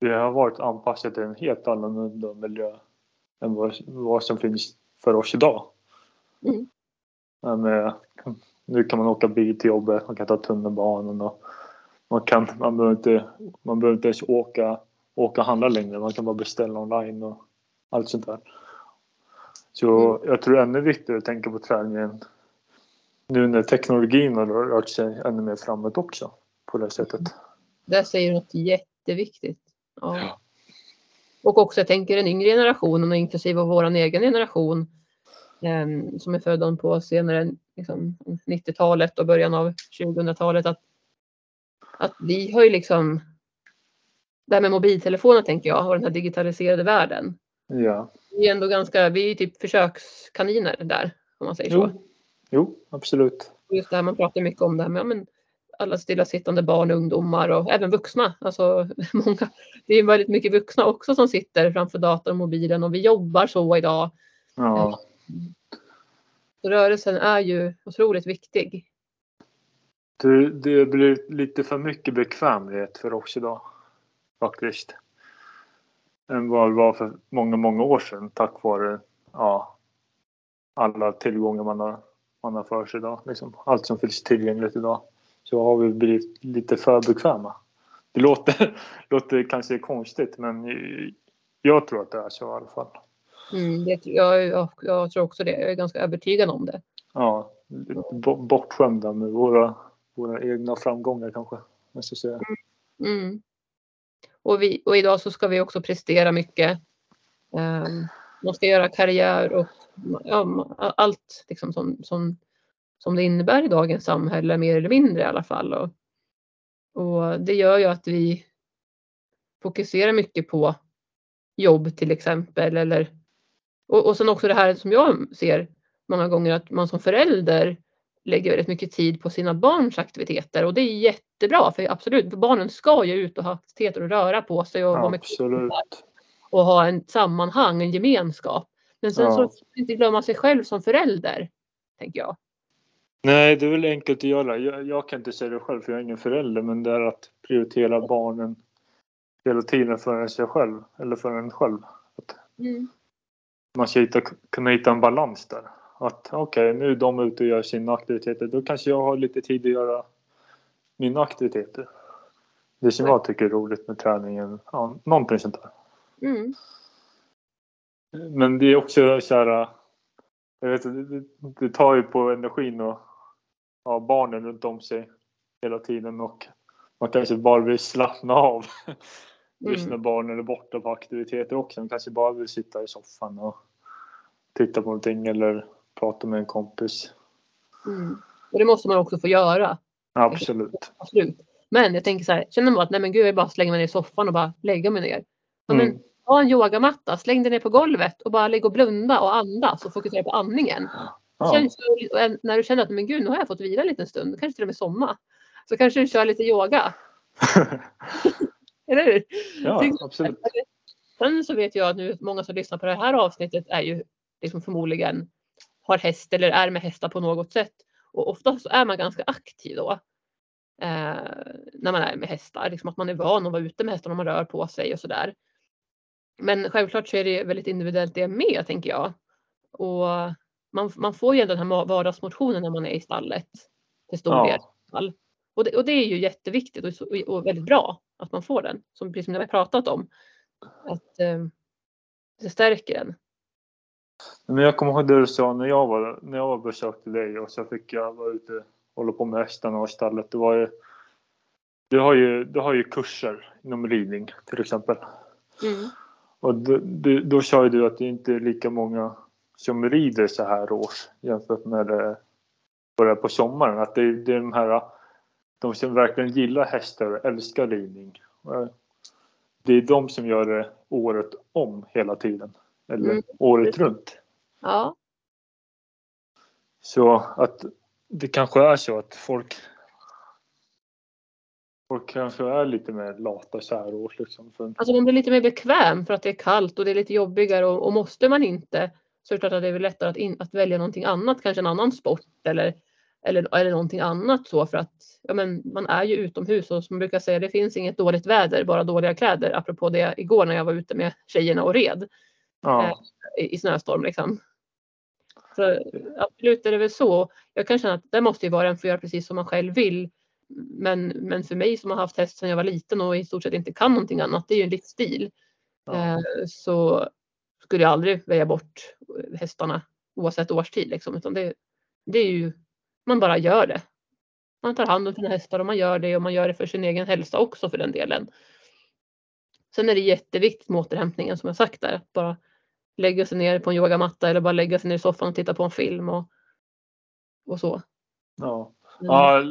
S2: vi har varit anpassade till en helt annorlunda miljö än vad, vad som finns för oss idag.
S1: Mm.
S2: Med, nu kan man åka bil till jobbet, man kan ta tunnelbanan och man, kan, man, behöver inte, man behöver inte ens åka, åka och handla längre. Man kan bara beställa online och allt sånt där. Så jag tror det är ännu viktigare att tänka på träningen nu när teknologin har rört sig ännu mer framåt också på det sättet.
S1: Där säger du något jätteviktigt. Ja.
S2: Ja.
S1: Och också jag tänker den yngre generationen och inklusive vår egen generation eh, som är född på senare liksom, 90-talet och början av 2000-talet att, att vi har ju liksom det här med mobiltelefoner tänker jag och den här digitaliserade världen.
S2: Ja,
S1: Vi är ändå ganska, vi är typ försökskaniner där om man säger så.
S2: jo, jo absolut.
S1: Just det här man pratar mycket om det här med ja, men alla stillasittande barn ungdomar och även vuxna. Alltså, många, det är väldigt mycket vuxna också som sitter framför datorn och mobilen och vi jobbar så idag.
S2: Ja,
S1: Så rörelsen är ju otroligt viktig.
S2: det, det blir lite för mycket bekvämlighet för oss idag. Faktiskt. Än vad det var för många, många år sedan tack vare ja, alla tillgångar man har, man har för sig idag. Liksom. Allt som finns tillgängligt idag. Så har vi blivit lite för bekväma. Det låter, låter kanske konstigt men jag tror att det är så i alla fall.
S1: Mm, det, jag, jag, jag tror också det. Jag är ganska övertygad om det.
S2: Ja, bo- bortskämda med våra, våra egna framgångar kanske. Ska säga.
S1: Mm. Och, vi, och idag så ska vi också prestera mycket. Ehm, man ska göra karriär och ja, allt liksom som, som som det innebär i dagens samhälle mer eller mindre i alla fall. Och, och det gör ju att vi fokuserar mycket på jobb till exempel eller och, och sen också det här som jag ser många gånger att man som förälder lägger väldigt mycket tid på sina barns aktiviteter och det är jättebra för absolut, barnen ska ju ut och ha aktiviteter och röra på sig och vara med och ha en sammanhang, en gemenskap. Men sen
S2: Ja.
S1: så inte glömma sig själv som förälder, tänker jag.
S2: Nej, det är väl enkelt att göra. Jag, jag kan inte säga det själv för jag är ingen förälder men det är att prioritera barnen hela tiden för sig själv eller för en själv. Att man ska hitta, kunna hitta en balans där. Att okej, nu är de ute och gör sina aktiviteter. Då kanske jag har lite tid att göra mina aktiviteter. Det som jag tycker är roligt med träningen. Ja, någonting sånt där.
S1: Mm.
S2: Men det är också så här. Jag vet, det tar ju på energin och ha barnen runt om sig hela tiden och man kanske bara vill slappna av. Just när
S1: Mm.
S2: barnen är borta på aktiviteter också. Man kanske bara vill sitta i soffan och titta på någonting eller prata med en kompis.
S1: Mm. Och det måste man också få göra.
S2: Absolut.
S1: Absolut. Men jag tänker så här, känner man att nej men gud jag vill bara slänga mig ner i soffan och bara lägga mig ner. Ja, men
S2: Mm.
S1: ha en yogamatta, släng dig ner på golvet och bara ligga och blunda och andas och fokusera på andningen.
S2: Ja.
S1: Känns, när du känner att men gud nu har jag fått vila en liten stund, kanske till och med somna. Så kanske du kör lite yoga. Eller hur?
S2: ja,
S1: Till-
S2: absolut.
S1: Sen så vet jag att nu många som lyssnar på det här avsnittet är ju liksom förmodligen har häst eller är med hästar på något sätt. Och ofta så är man ganska aktiv då. Eh, när man är med hästar. Liksom att man är van att vara ute med hästarna och man rör på sig och sådär. Men självklart så är det väldigt individuellt det med tänker jag. Och man, man får ju ändå den här vardagsmotionen när man är i stallet. Till stor del.
S2: Ja.
S1: Och det, och det är ju jätteviktigt och, och väldigt bra att man får den. Som precis som vi har pratat om. Att eh, det stärker en.
S2: Men jag kommer ihåg det du sa när jag var när jag besökte dig och så fick jag vara ute och hålla på med hästarna och stallet. Det var ju, du, har ju, du har ju kurser inom ridning till exempel.
S1: Mm.
S2: Och då, då, då sa ju du att det inte är lika många som rider så här års jämfört med det börjar på sommaren. Att det, det är de här de som verkligen gillar hästar och älskar ridning. Det är de som gör det året om hela tiden. Eller
S1: Mm.
S2: året runt.
S1: Ja,
S2: Så att det kanske är så att folk Folk kanske är lite mer lata så här års liksom.
S1: Alltså man blir lite mer bekväm för att det är kallt och det är lite jobbigare och, och måste man inte så är det klart att det är väl lättare att, in, att välja någonting annat, kanske en annan sport eller, eller, eller någonting annat så för att ja, men man är ju utomhus och som man brukar säga det finns inget dåligt väder, bara dåliga kläder. Apropå det igår när jag var ute med tjejerna och red
S2: ja,
S1: i, i snöstorm liksom. Så absolut är det väl så. Jag kan känna att det måste ju vara en får göra precis som man själv vill. Men, men för mig som har haft häst sedan jag var liten och i stort sett inte kan någonting annat, det är ju en livsstil.
S2: ja.
S1: Eh, så skulle jag aldrig välja bort hästarna oavsett årstid liksom. Utan det, det är ju, man bara gör det. Man tar hand om sina hästar och man gör det och man gör det för sin egen hälsa också för den delen. Sen är det jätteviktigt med återhämtningen som jag sagt där. Att bara lägga sig ner på en yogamatta eller bara lägga sig ner i soffan och titta på en film och, och så.
S2: ja.
S1: Mm.
S2: ja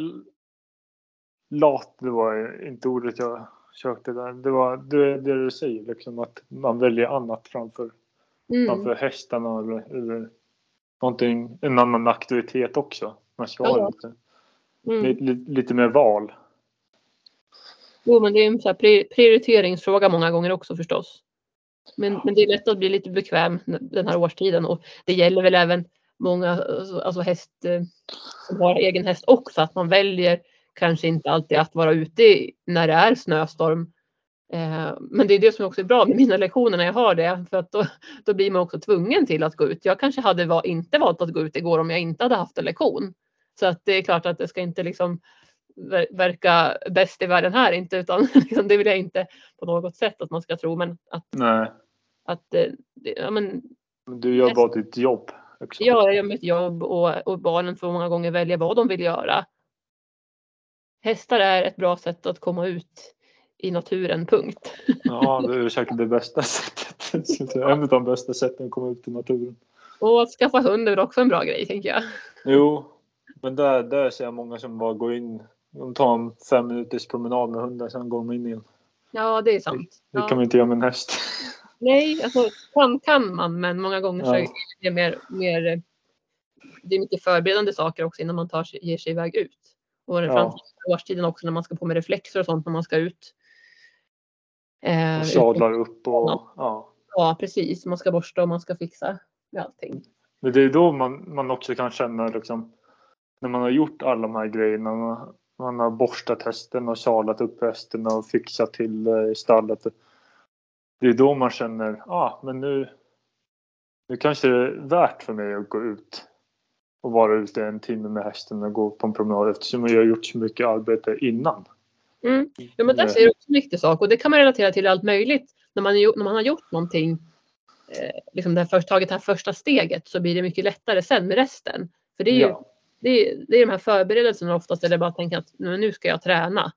S2: lat, det var inte ordet jag sökte där. Det var det, det du säger liksom att man väljer annat framför,
S1: Mm.
S2: framför hästarna eller, eller någonting, en annan aktivitet också. Man ska ha
S1: Ja.
S2: lite,
S1: Mm.
S2: lite, lite mer val.
S1: Jo, men det är en så prioriteringsfråga många gånger också förstås. Men, men det är lätt att bli lite bekväm den här årstiden och det gäller väl även många alltså, alltså häst eh, som har egen häst också att man väljer kanske inte alltid att vara ute när det är snöstorm. Eh, men det är det som också är bra med mina lektioner när jag har det för att då, då blir man också tvungen till att gå ut. Jag kanske hade va- inte valt att gå ut igår om jag inte hade haft en lektion. Så att det är klart att det ska inte liksom ver- verka bäst i världen här inte utan liksom, det vill jag inte på något sätt att man ska tro men att,
S2: Nej,
S1: att eh, ja, men,
S2: du gör bara ditt jobb. Också.
S1: jag gör mitt jobb och, och barnen får många gånger välja vad de vill göra. Hästar är ett bra sätt att komma ut i naturen, punkt.
S2: Ja, det är säkert det bästa sättet. En av de bästa sätten att komma ut i naturen.
S1: Och att skaffa hund är väl också en bra grej tänker jag.
S2: Jo, Men där, där ser jag många som bara går in. De tar en fem minuters promenad med hunden, sen går de in igen.
S1: Ja, det är sant.
S2: Det
S1: Ja.
S2: kan man inte göra med en häst.
S1: Nej, alltså kan, kan man, men många gånger så
S2: Ja.
S1: är det mer, mer det är mycket förberedande saker också innan man tar ger sig iväg ut. Och
S2: Ja.
S1: framförallt i årstiden också när man ska på med reflexer och sånt när man ska ut. Eh,
S2: Och sadlar upp och ja.
S1: Ja, precis. Man ska borsta och man ska fixa med allting.
S2: Men det är då man, man också kan känna liksom när man har gjort alla de här grejerna. Man, man har borstat hästen och sadlat upp hästen och fixat till eh, stallet. Det är då man känner, ah, men nu, nu kanske det är värt för mig att gå ut och vara ute en timme med hästen och gå på en promenad eftersom jag har gjort så mycket arbete innan.
S1: Mm. Ja, men där du också en viktig sak och det kan man relatera till allt möjligt. När man, när man har gjort någonting, eh, liksom det här först, tagit det här första steget så blir det mycket lättare sen med resten. För det är ju
S2: Ja.
S1: det, är, det är de här förberedelserna oftast, eller bara tänka att "Nej, men nu ska jag träna.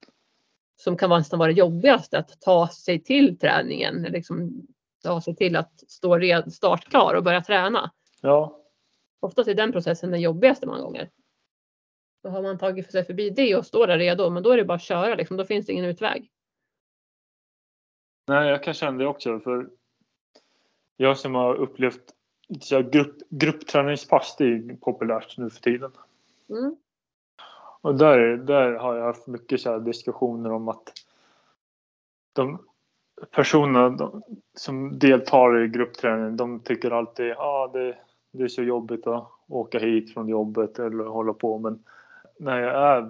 S1: Som kan vara nästan vara det jobbigaste, att ta sig till träningen. Liksom, ta sig till att stå red, startklar och börja träna.
S2: ja,
S1: Oftast är den processen den jobbigaste många gånger. Då har man tagit sig förbi det och står där redo, men då är det bara att köra. Liksom. Då finns det ingen utväg.
S2: Nej, jag kan känna det också. För jag som har upplevt så grupp, gruppträningspass, det är populärt nu för tiden.
S1: Mm.
S2: Och där, där har jag haft mycket så här diskussioner om att de personerna de, som deltar i gruppträning, de tycker alltid att ah, det, det är så jobbigt att åka hit från jobbet eller hålla på. Men när jag är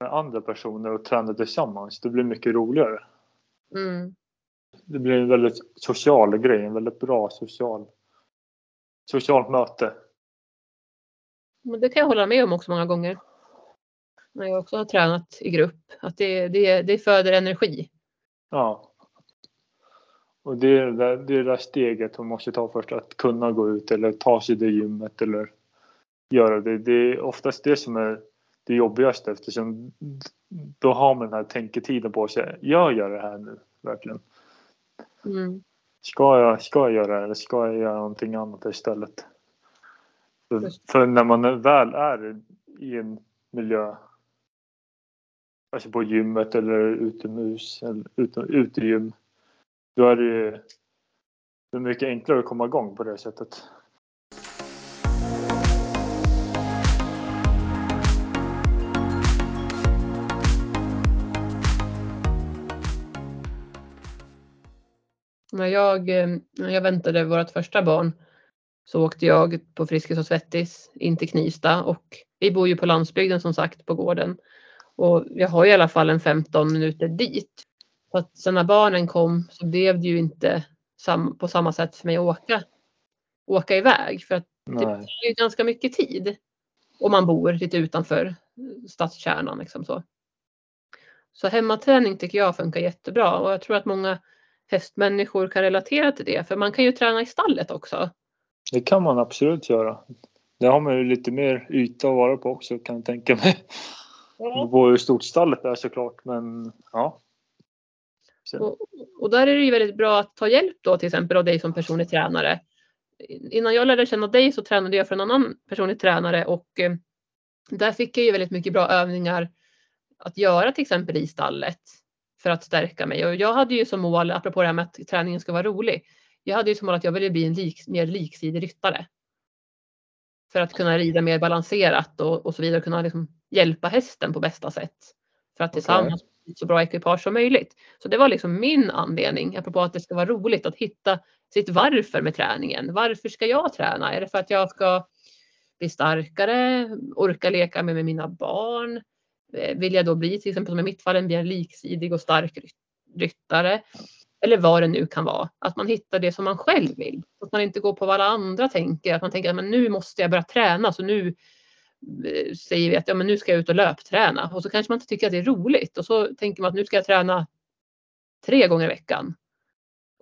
S2: med andra personer och tränar tillsammans, det blir mycket roligare.
S1: Mm.
S2: Det blir en väldigt social grej, en väldigt bra social, socialt möte.
S1: Men det kan jag hålla med om också många gånger. När jag också har tränat i grupp. Att det, det, det föder energi.
S2: Ja. Och det är det, det är det där steget man måste ta först, att kunna gå ut eller ta sig till gymmet eller göra det. Det är oftast det som är det jobbigaste eftersom då har man den här tänketiden på sig. Jag gör det här nu, verkligen.
S1: Mm.
S2: Ska jag, ska jag göra det eller ska jag göra någonting annat istället? För, för när man väl är i en miljö, alltså på gymmet eller utomhus eller ute, utegym, då är det ju det är mycket enklare att komma igång på det sättet.
S1: När jag, eh, när jag väntade vårt första barn så åkte jag på Friskis och Svettis in till Knivsta och vi bor ju på landsbygden som sagt på gården. Och jag har i alla fall en 15 minuter dit. Så att sen när barnen kom så blev det ju inte sam, på samma sätt för mig att åka, åka iväg. För att det
S2: Nej.
S1: tar ju ganska mycket tid. Om man bor lite utanför stadskärnan. Liksom så. så hemmaträning tycker jag funkar jättebra och jag tror att många hästmänniskor kan relatera till det. För man kan ju träna i stallet också.
S2: Det kan man absolut göra. Det har man ju lite mer yta att vara på också kan jag tänka mig. På hur stort stallet är såklart men ja. Sen,
S1: Och, och där är det ju väldigt bra att ta hjälp då till exempel av dig som personlig tränare. Innan jag lärde känna dig så tränade jag för en annan personlig tränare och eh, där fick jag ju väldigt mycket bra övningar att göra till exempel i stallet för att stärka mig. Och jag hade ju som mål, apropå det här med att träningen ska vara rolig, jag hade ju som mål att jag ville bli en lik, mer liksidig ryttare. För att kunna rida mer balanserat och, och så vidare, kunna liksom hjälpa hästen på bästa sätt. För att tillsammans bli så bra ekipage som möjligt. Så det var liksom min anledning, apropå att det ska vara roligt att hitta sitt varför med träningen. Varför ska jag träna? Är det för att jag ska bli starkare, orka leka med, med mina barn? Eh, vill jag då bli, till exempel som i mitt fall, en mer liksidig och stark ryttare? Eller vad det nu kan vara. Att man hittar det som man själv vill. Att man inte går på vad alla andra tänker. Att man tänker att nu måste jag börja träna så nu eh, säger vi att ja, men nu ska jag ut och löpträna. Och så kanske man inte tycker att det är roligt. Och så tänker man att nu ska jag träna tre gånger i veckan.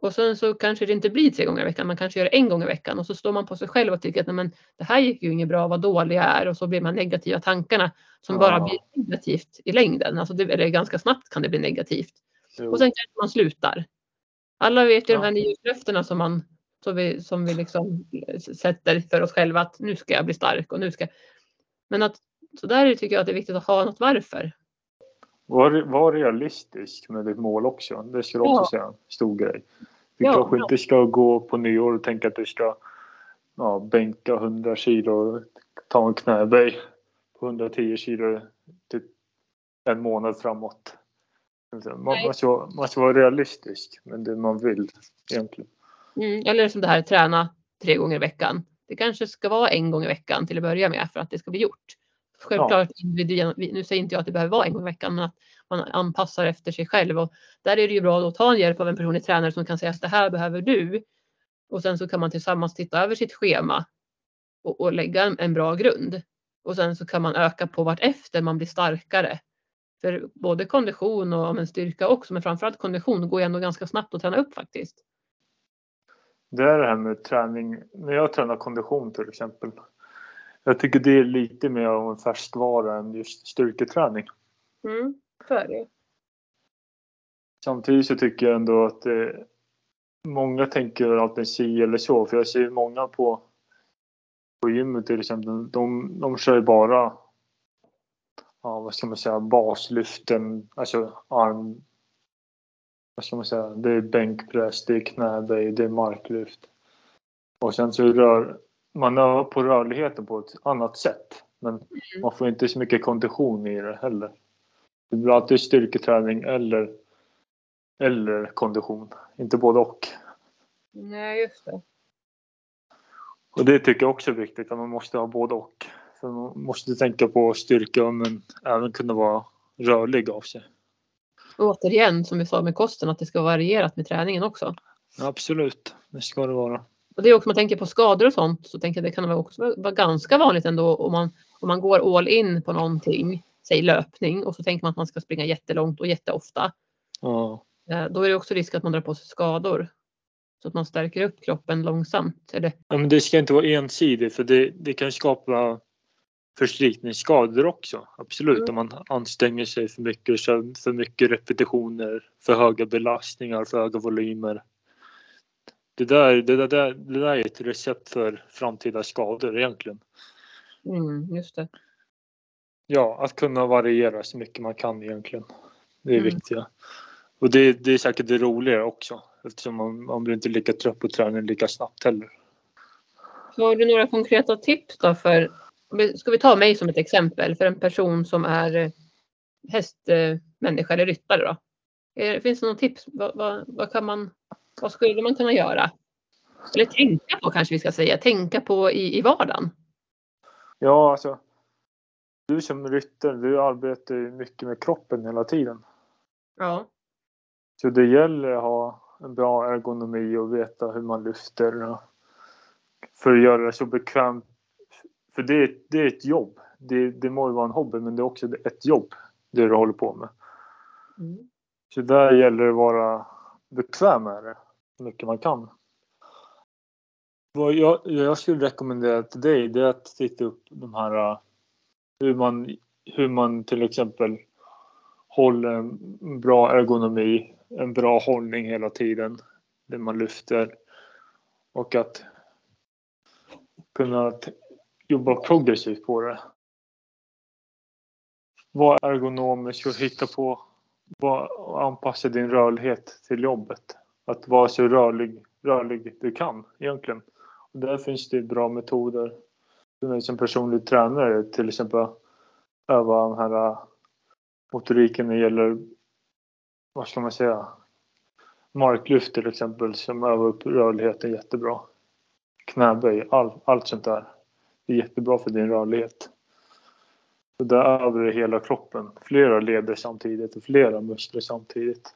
S1: Och sen så kanske det inte blir tre gånger i veckan, man kanske gör det en gång i veckan och så står man på sig själv och tycker att nej, men, det här gick ju inget bra, vad dålig jag är och så blir man negativa tankarna som
S2: Ja.
S1: bara blir negativt i längden. Alltså det, eller ganska snabbt kan det bli negativt.
S2: jo.
S1: Och sen kanske man slutar. Alla vet ju
S2: Ja.
S1: de här nyårslöftena som, man, som vi, som vi liksom sätter för oss själva att nu ska jag bli stark och nu ska Men att Så där tycker jag att det är viktigt att ha något varför.
S2: Var, var realistisk med ditt mål också. Det ska du också
S1: Ja.
S2: säga en stor grej. Du
S1: Ja,
S2: kanske
S1: ja.
S2: inte ska gå på nyår och tänka att du ska ja, bänka 100 kilo och ta en knäböj på 110 kilo typ en månad framåt. Man, ska, man ska vara realistisk med det man vill egentligen.
S1: Mm, eller som det här träna tre gånger i veckan. Det kanske ska vara en gång i veckan till att börja med för att det ska bli gjort. Självklart, individuell- nu säger inte jag att det behöver vara en gång i veckan, men att man anpassar efter sig själv. Och där är det ju bra att ta en hjälp av en personlig tränare som kan säga att det här behöver du. Och sen så kan man tillsammans titta över sitt schema och, och lägga en, en bra grund. Och sen så kan man öka på vart efter man blir starkare. För både kondition och men styrka också, men framförallt kondition går ju ändå ganska snabbt att träna upp faktiskt.
S2: Det är det här med träning. När jag tränar kondition till exempel. Jag tycker det är lite mer av en färskvara än just styrketräning.
S1: Mm, så är det.
S2: Samtidigt så tycker jag ändå att eh, många tänker alltid si eller så. För jag ser många på, på gymmet till exempel. De, de kör ju bara ja, vad ska man säga, baslyften, alltså arm... Vad ska man säga? Det är bänkpress, det är knäböj, det är marklyft. Och sen så rör man övar på rörligheten på ett annat sätt. Men man får inte så mycket kondition i det heller. Det blir alltid styrketräning eller, eller kondition. Inte både och.
S1: Nej, just det.
S2: Och det tycker jag också är viktigt, att man måste ha både och. För man måste tänka på styrka men även kunna vara rörlig av sig.
S1: Återigen, som vi sa med kosten, att det ska vara varierat med träningen också.
S2: Absolut, det ska det vara.
S1: Och det är också man tänker på skador och sånt så tänker jag det kan också vara ganska vanligt ändå om man, om man går all in på någonting, säg löpning och så tänker man att man ska springa jättelångt och jätteofta.
S2: Ja,
S1: Eh, Då är det också risk att man drar på sig skador. Så att man stärker upp kroppen långsamt. Eller,
S2: Ja, men det ska inte vara ensidigt för det, det kan skapa förslitningsskador också. Absolut,
S1: Mm.
S2: om man anstränger sig för mycket, för mycket repetitioner, för höga belastningar, för höga volymer. Det där, det, där, det där är ett recept för framtida skador egentligen.
S1: mm, just det.
S2: Ja, att kunna variera så mycket man kan egentligen. Det är
S1: Mm.
S2: viktiga. Och det, det är säkert det roligare också eftersom man, man blir inte lika trött på träning lika snabbt heller.
S1: Har du några konkreta tips då för, ska vi ta mig som ett exempel, för en person som är eh, hästmänniska eller ryttare då? Finns det någon tips? Vad, vad, vad, kan man, vad skulle man kunna göra? Eller tänka på kanske vi ska säga, tänka på i, i vardagen.
S2: Ja, alltså. Du som ryttare, du arbetar ju mycket med kroppen hela tiden.
S1: Ja.
S2: Så det gäller att ha en bra ergonomi och veta hur man lyfter. För att göra det så bekvämt. För det, är- det är ett jobb. Det, det må ju vara en hobby men det är också ett jobb. Det du håller på med.
S1: Mm.
S2: Så där gäller det att vara bekväm med det. Så mycket man kan. Vad jag, jag skulle rekommendera till dig det är att titta upp de här äh, hur man, hur man till exempel håller en bra ergonomi, en bra hållning hela tiden det man lyfter och att kunna jobba progressivt på det. Var ergonomisk och hitta på anpassa din rörlighet till jobbet. Att vara så rörlig, rörlig du kan egentligen. Och där finns det bra metoder. Som personlig tränare till exempel öva den här äh, motoriken när det gäller, vad ska man säga, marklyft till exempel som övar upp rörligheten jättebra. Knäböj, all, allt sånt där. Det är jättebra för din rörlighet. Så där övar du hela kroppen. Flera leder samtidigt och flera muskler samtidigt.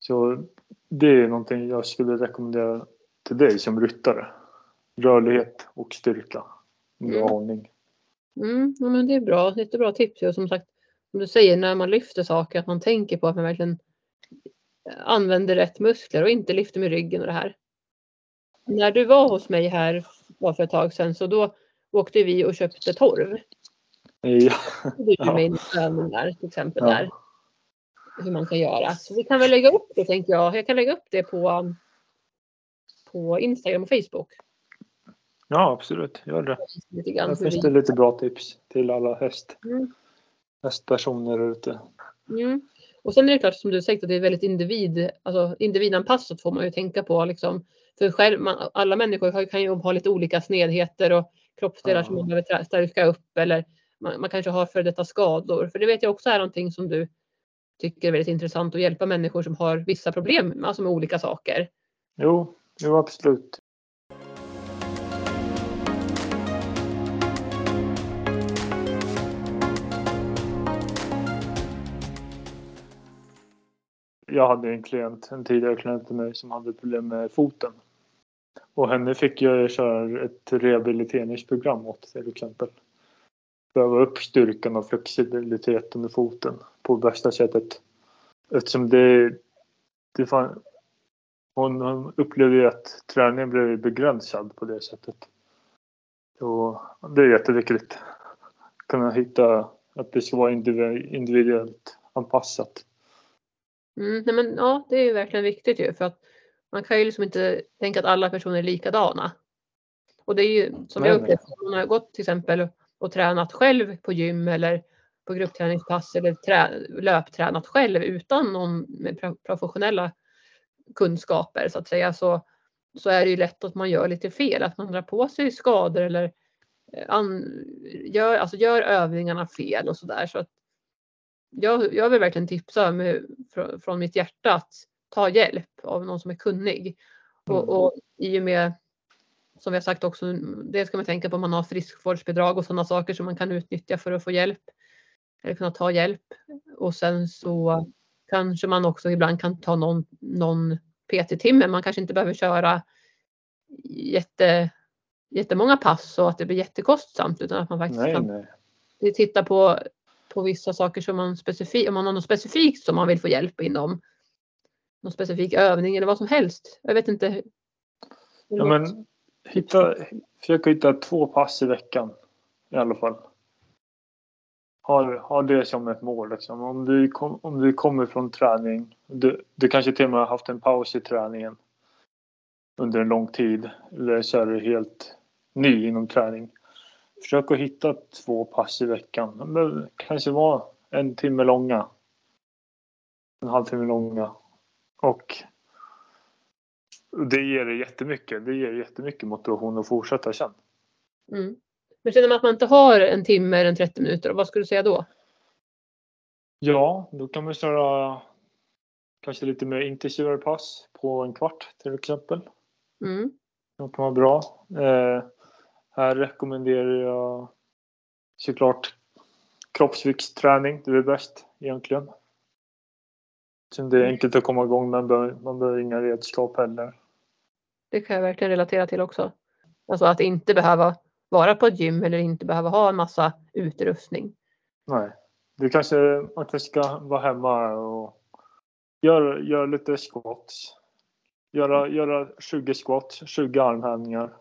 S2: Så det är någonting jag skulle rekommendera till dig som ryttare. Rörlighet och styrka. Bra
S1: Mm.
S2: hållning.
S1: Mm, ja, men det är bra, jättebra tips. Och som sagt, som du säger, när man lyfter saker, att man tänker på att man verkligen använder rätt muskler och inte lyfter med ryggen och det här. När du var hos mig här bara för ett tag sedan så då åkte vi och köpte torv.
S2: Ja.
S1: Du
S2: Ja.
S1: med övningar till exempel
S2: Ja.
S1: där. Hur man kan göra. Så vi kan väl lägga upp det tänker jag. Jag kan lägga upp det på, på Instagram och Facebook.
S2: Ja, absolut. Gör det.
S1: Lite grann
S2: Där finns det lite bra tips till alla häst,
S1: Mm.
S2: hästpersoner ute.
S1: Mm. Och sen är det klart som du sagt att det är väldigt individ, alltså individanpassat får man ju tänka på. Liksom. För själv, man, alla människor kan ju ha lite olika snedheter och kroppsdelar som
S2: Ja.
S1: man behöver stärka upp eller man, man kanske har för detta skador. För det vet jag också är någonting som du tycker är väldigt intressant att hjälpa människor som har vissa problem alltså med olika saker.
S2: Jo, jo absolut. Jag hade en klient, en tidigare klient till mig som hade problem med foten. Och henne fick jag köra ett rehabiliteringsprogram åt till exempel. Öva upp styrkan och flexibiliteten i foten på bästa sättet. Eftersom det, det fan, hon, hon upplevde ju att träningen blev begränsad på det sättet. Och det är jätteviktigt. Kunna hitta att det ska vara indivi- individuellt anpassat.
S1: Mm, nej men, ja, det är ju verkligen viktigt ju för att man kan ju liksom inte tänka att alla personer är likadana. Och det är ju som
S2: Nej,
S1: jag upplevt, man har gått till exempel och tränat själv på gym eller på gruppträningspass eller trä, löptränat själv utan någon med pro- professionella kunskaper så att säga så, så är det ju lätt att man gör lite fel, att man drar på sig skador eller eh, an, gör, alltså gör övningarna fel och sådär. Så att jag, jag vill verkligen tipsa med, från, från mitt hjärta att ta hjälp av någon som är kunnig.
S2: Mm.
S1: Och, och i och med, som vi har sagt också, det ska man tänka på om man har friskvårdsbidrag och sådana saker som man kan utnyttja för att få hjälp. Eller kunna ta hjälp. Och sen så kanske man också ibland kan ta någon, någon PT-timme. Man kanske inte behöver köra jätte, jättemånga pass så att det blir jättekostsamt utan att man faktiskt
S2: Nej,
S1: kan
S2: nej.
S1: titta på, på vissa saker som man specifikt, om man har något specifikt som man vill få hjälp inom. Någon specifik övning eller vad som helst. Jag vet inte.
S2: Ja, men hitta, försöka hitta två pass i veckan i alla fall. Ha, ha det som ett mål. Liksom. Om, du kom, om du kommer från träning, du, du kanske till och med har haft en paus i träningen under en lång tid eller så är du helt ny inom träning. Försök att hitta två pass i veckan. Men kanske vara en timme långa. En halvtimme långa. Och det ger jättemycket. Det ger jättemycket motivation att fortsätta sen.
S1: Mm. Men känner man att man inte har en timme eller en 30 minuter, vad skulle du säga då?
S2: Ja, då kan man köra kanske lite mer intensivare pass på en kvart till exempel.
S1: Mm.
S2: Det kan vara bra. Eh, här rekommenderar jag såklart kroppsviktsträning. Det är bäst egentligen. Det är enkelt att komma igång men man behöver, inga redskap heller.
S1: Det kan jag verkligen relatera till också. Alltså att inte behöva vara på ett gym eller inte behöva ha en massa utrustning.
S2: Nej. Du kanske, man kanske ska vara hemma och göra, göra lite squats. Göra, göra 20 squats, 20 armhävningar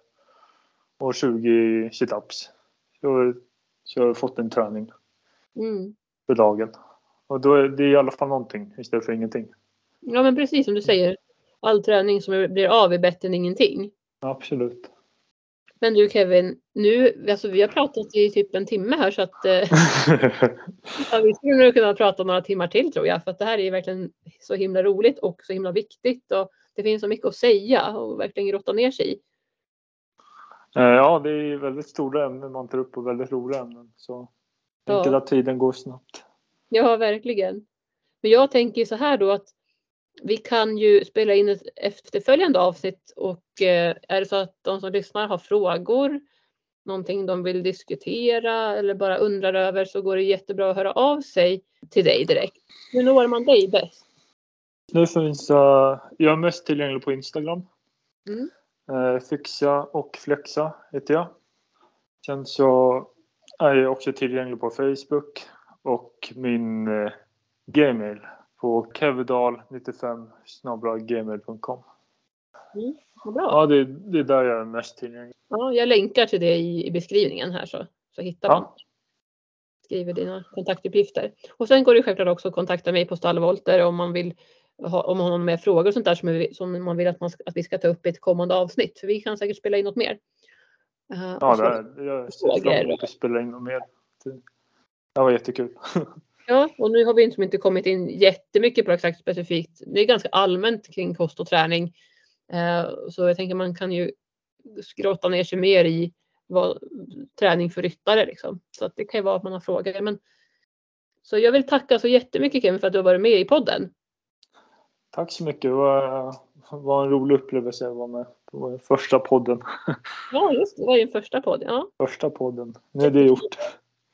S2: och 20 situps. Så, så har du fått en träning
S1: Mm.
S2: för dagen. Och då är det i alla fall någonting istället för ingenting.
S1: Ja men precis som du säger. All träning som blir av är bättre än ingenting.
S2: Absolut.
S1: Men du Kevin, nu, alltså vi har pratat i typ en timme här så att eh, vi skulle nog kunna prata några timmar till tror jag. För att det här är verkligen så himla roligt och så himla viktigt. Och det finns så mycket att säga och verkligen grotta ner sig i.
S2: Eh, ja, det är väldigt stora ämnen man tar upp och väldigt roliga ämnen. Så
S1: Ja.
S2: enkelt att tiden går snabbt.
S1: Ja, verkligen. Men jag tänker så här då att vi kan ju spela in ett efterföljande avsnitt och eh, är det så att de som lyssnar har frågor, någonting de vill diskutera eller bara undrar över så går det jättebra att höra av sig till dig direkt. Hur når man dig bäst?
S2: Nu finns jag, jag är mest tillgänglig på Instagram.
S1: Mm.
S2: Eh, Fixa och Flexa heter jag. Sen så är jag också tillgänglig på Facebook och min eh, gmail på kevdal95 gmail.com.
S1: Vad bra.
S2: Ja, det, det är där jag är mest tillgänglig.
S1: Ja, jag länkar till det i, i beskrivningen här så, så hittar man.
S2: Ja,
S1: Skriver dina kontaktuppgifter. Och sen går det självklart också att kontakta mig på Stallvolter om man vill ha, om man har med frågor och sånt där som, är- som man vill att, man, att vi ska ta upp i ett kommande avsnitt. För vi kan säkert spela in något mer. Uh,
S2: ja, det, jag ser fram emot att spela in mer. Det var jättekul.
S1: Ja, och nu har vi inte kommit in jättemycket på exakt specifikt. Det är ganska allmänt kring kost och träning. Uh, så jag tänker man kan ju skrotta ner sig mer i vad, träning för ryttare liksom. Så att det kan ju vara att man har frågor. Men, så jag vill tacka så jättemycket Kevin för att du har varit med i podden.
S2: Tack så mycket. Det var, var en rolig upplevelse att vara med på första podden.
S1: Ja, just det. Det var ju första podd. Ja.
S2: Första podden. Nu är det gjort.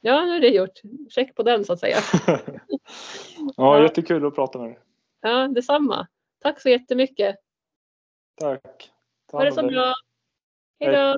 S1: Ja, nu är det gjort. Check på den så att säga.
S2: ja, jättekul att prata med dig.
S1: Ja, detsamma. Tack så jättemycket.
S2: Tack.
S1: Ha det så bra. Hej då.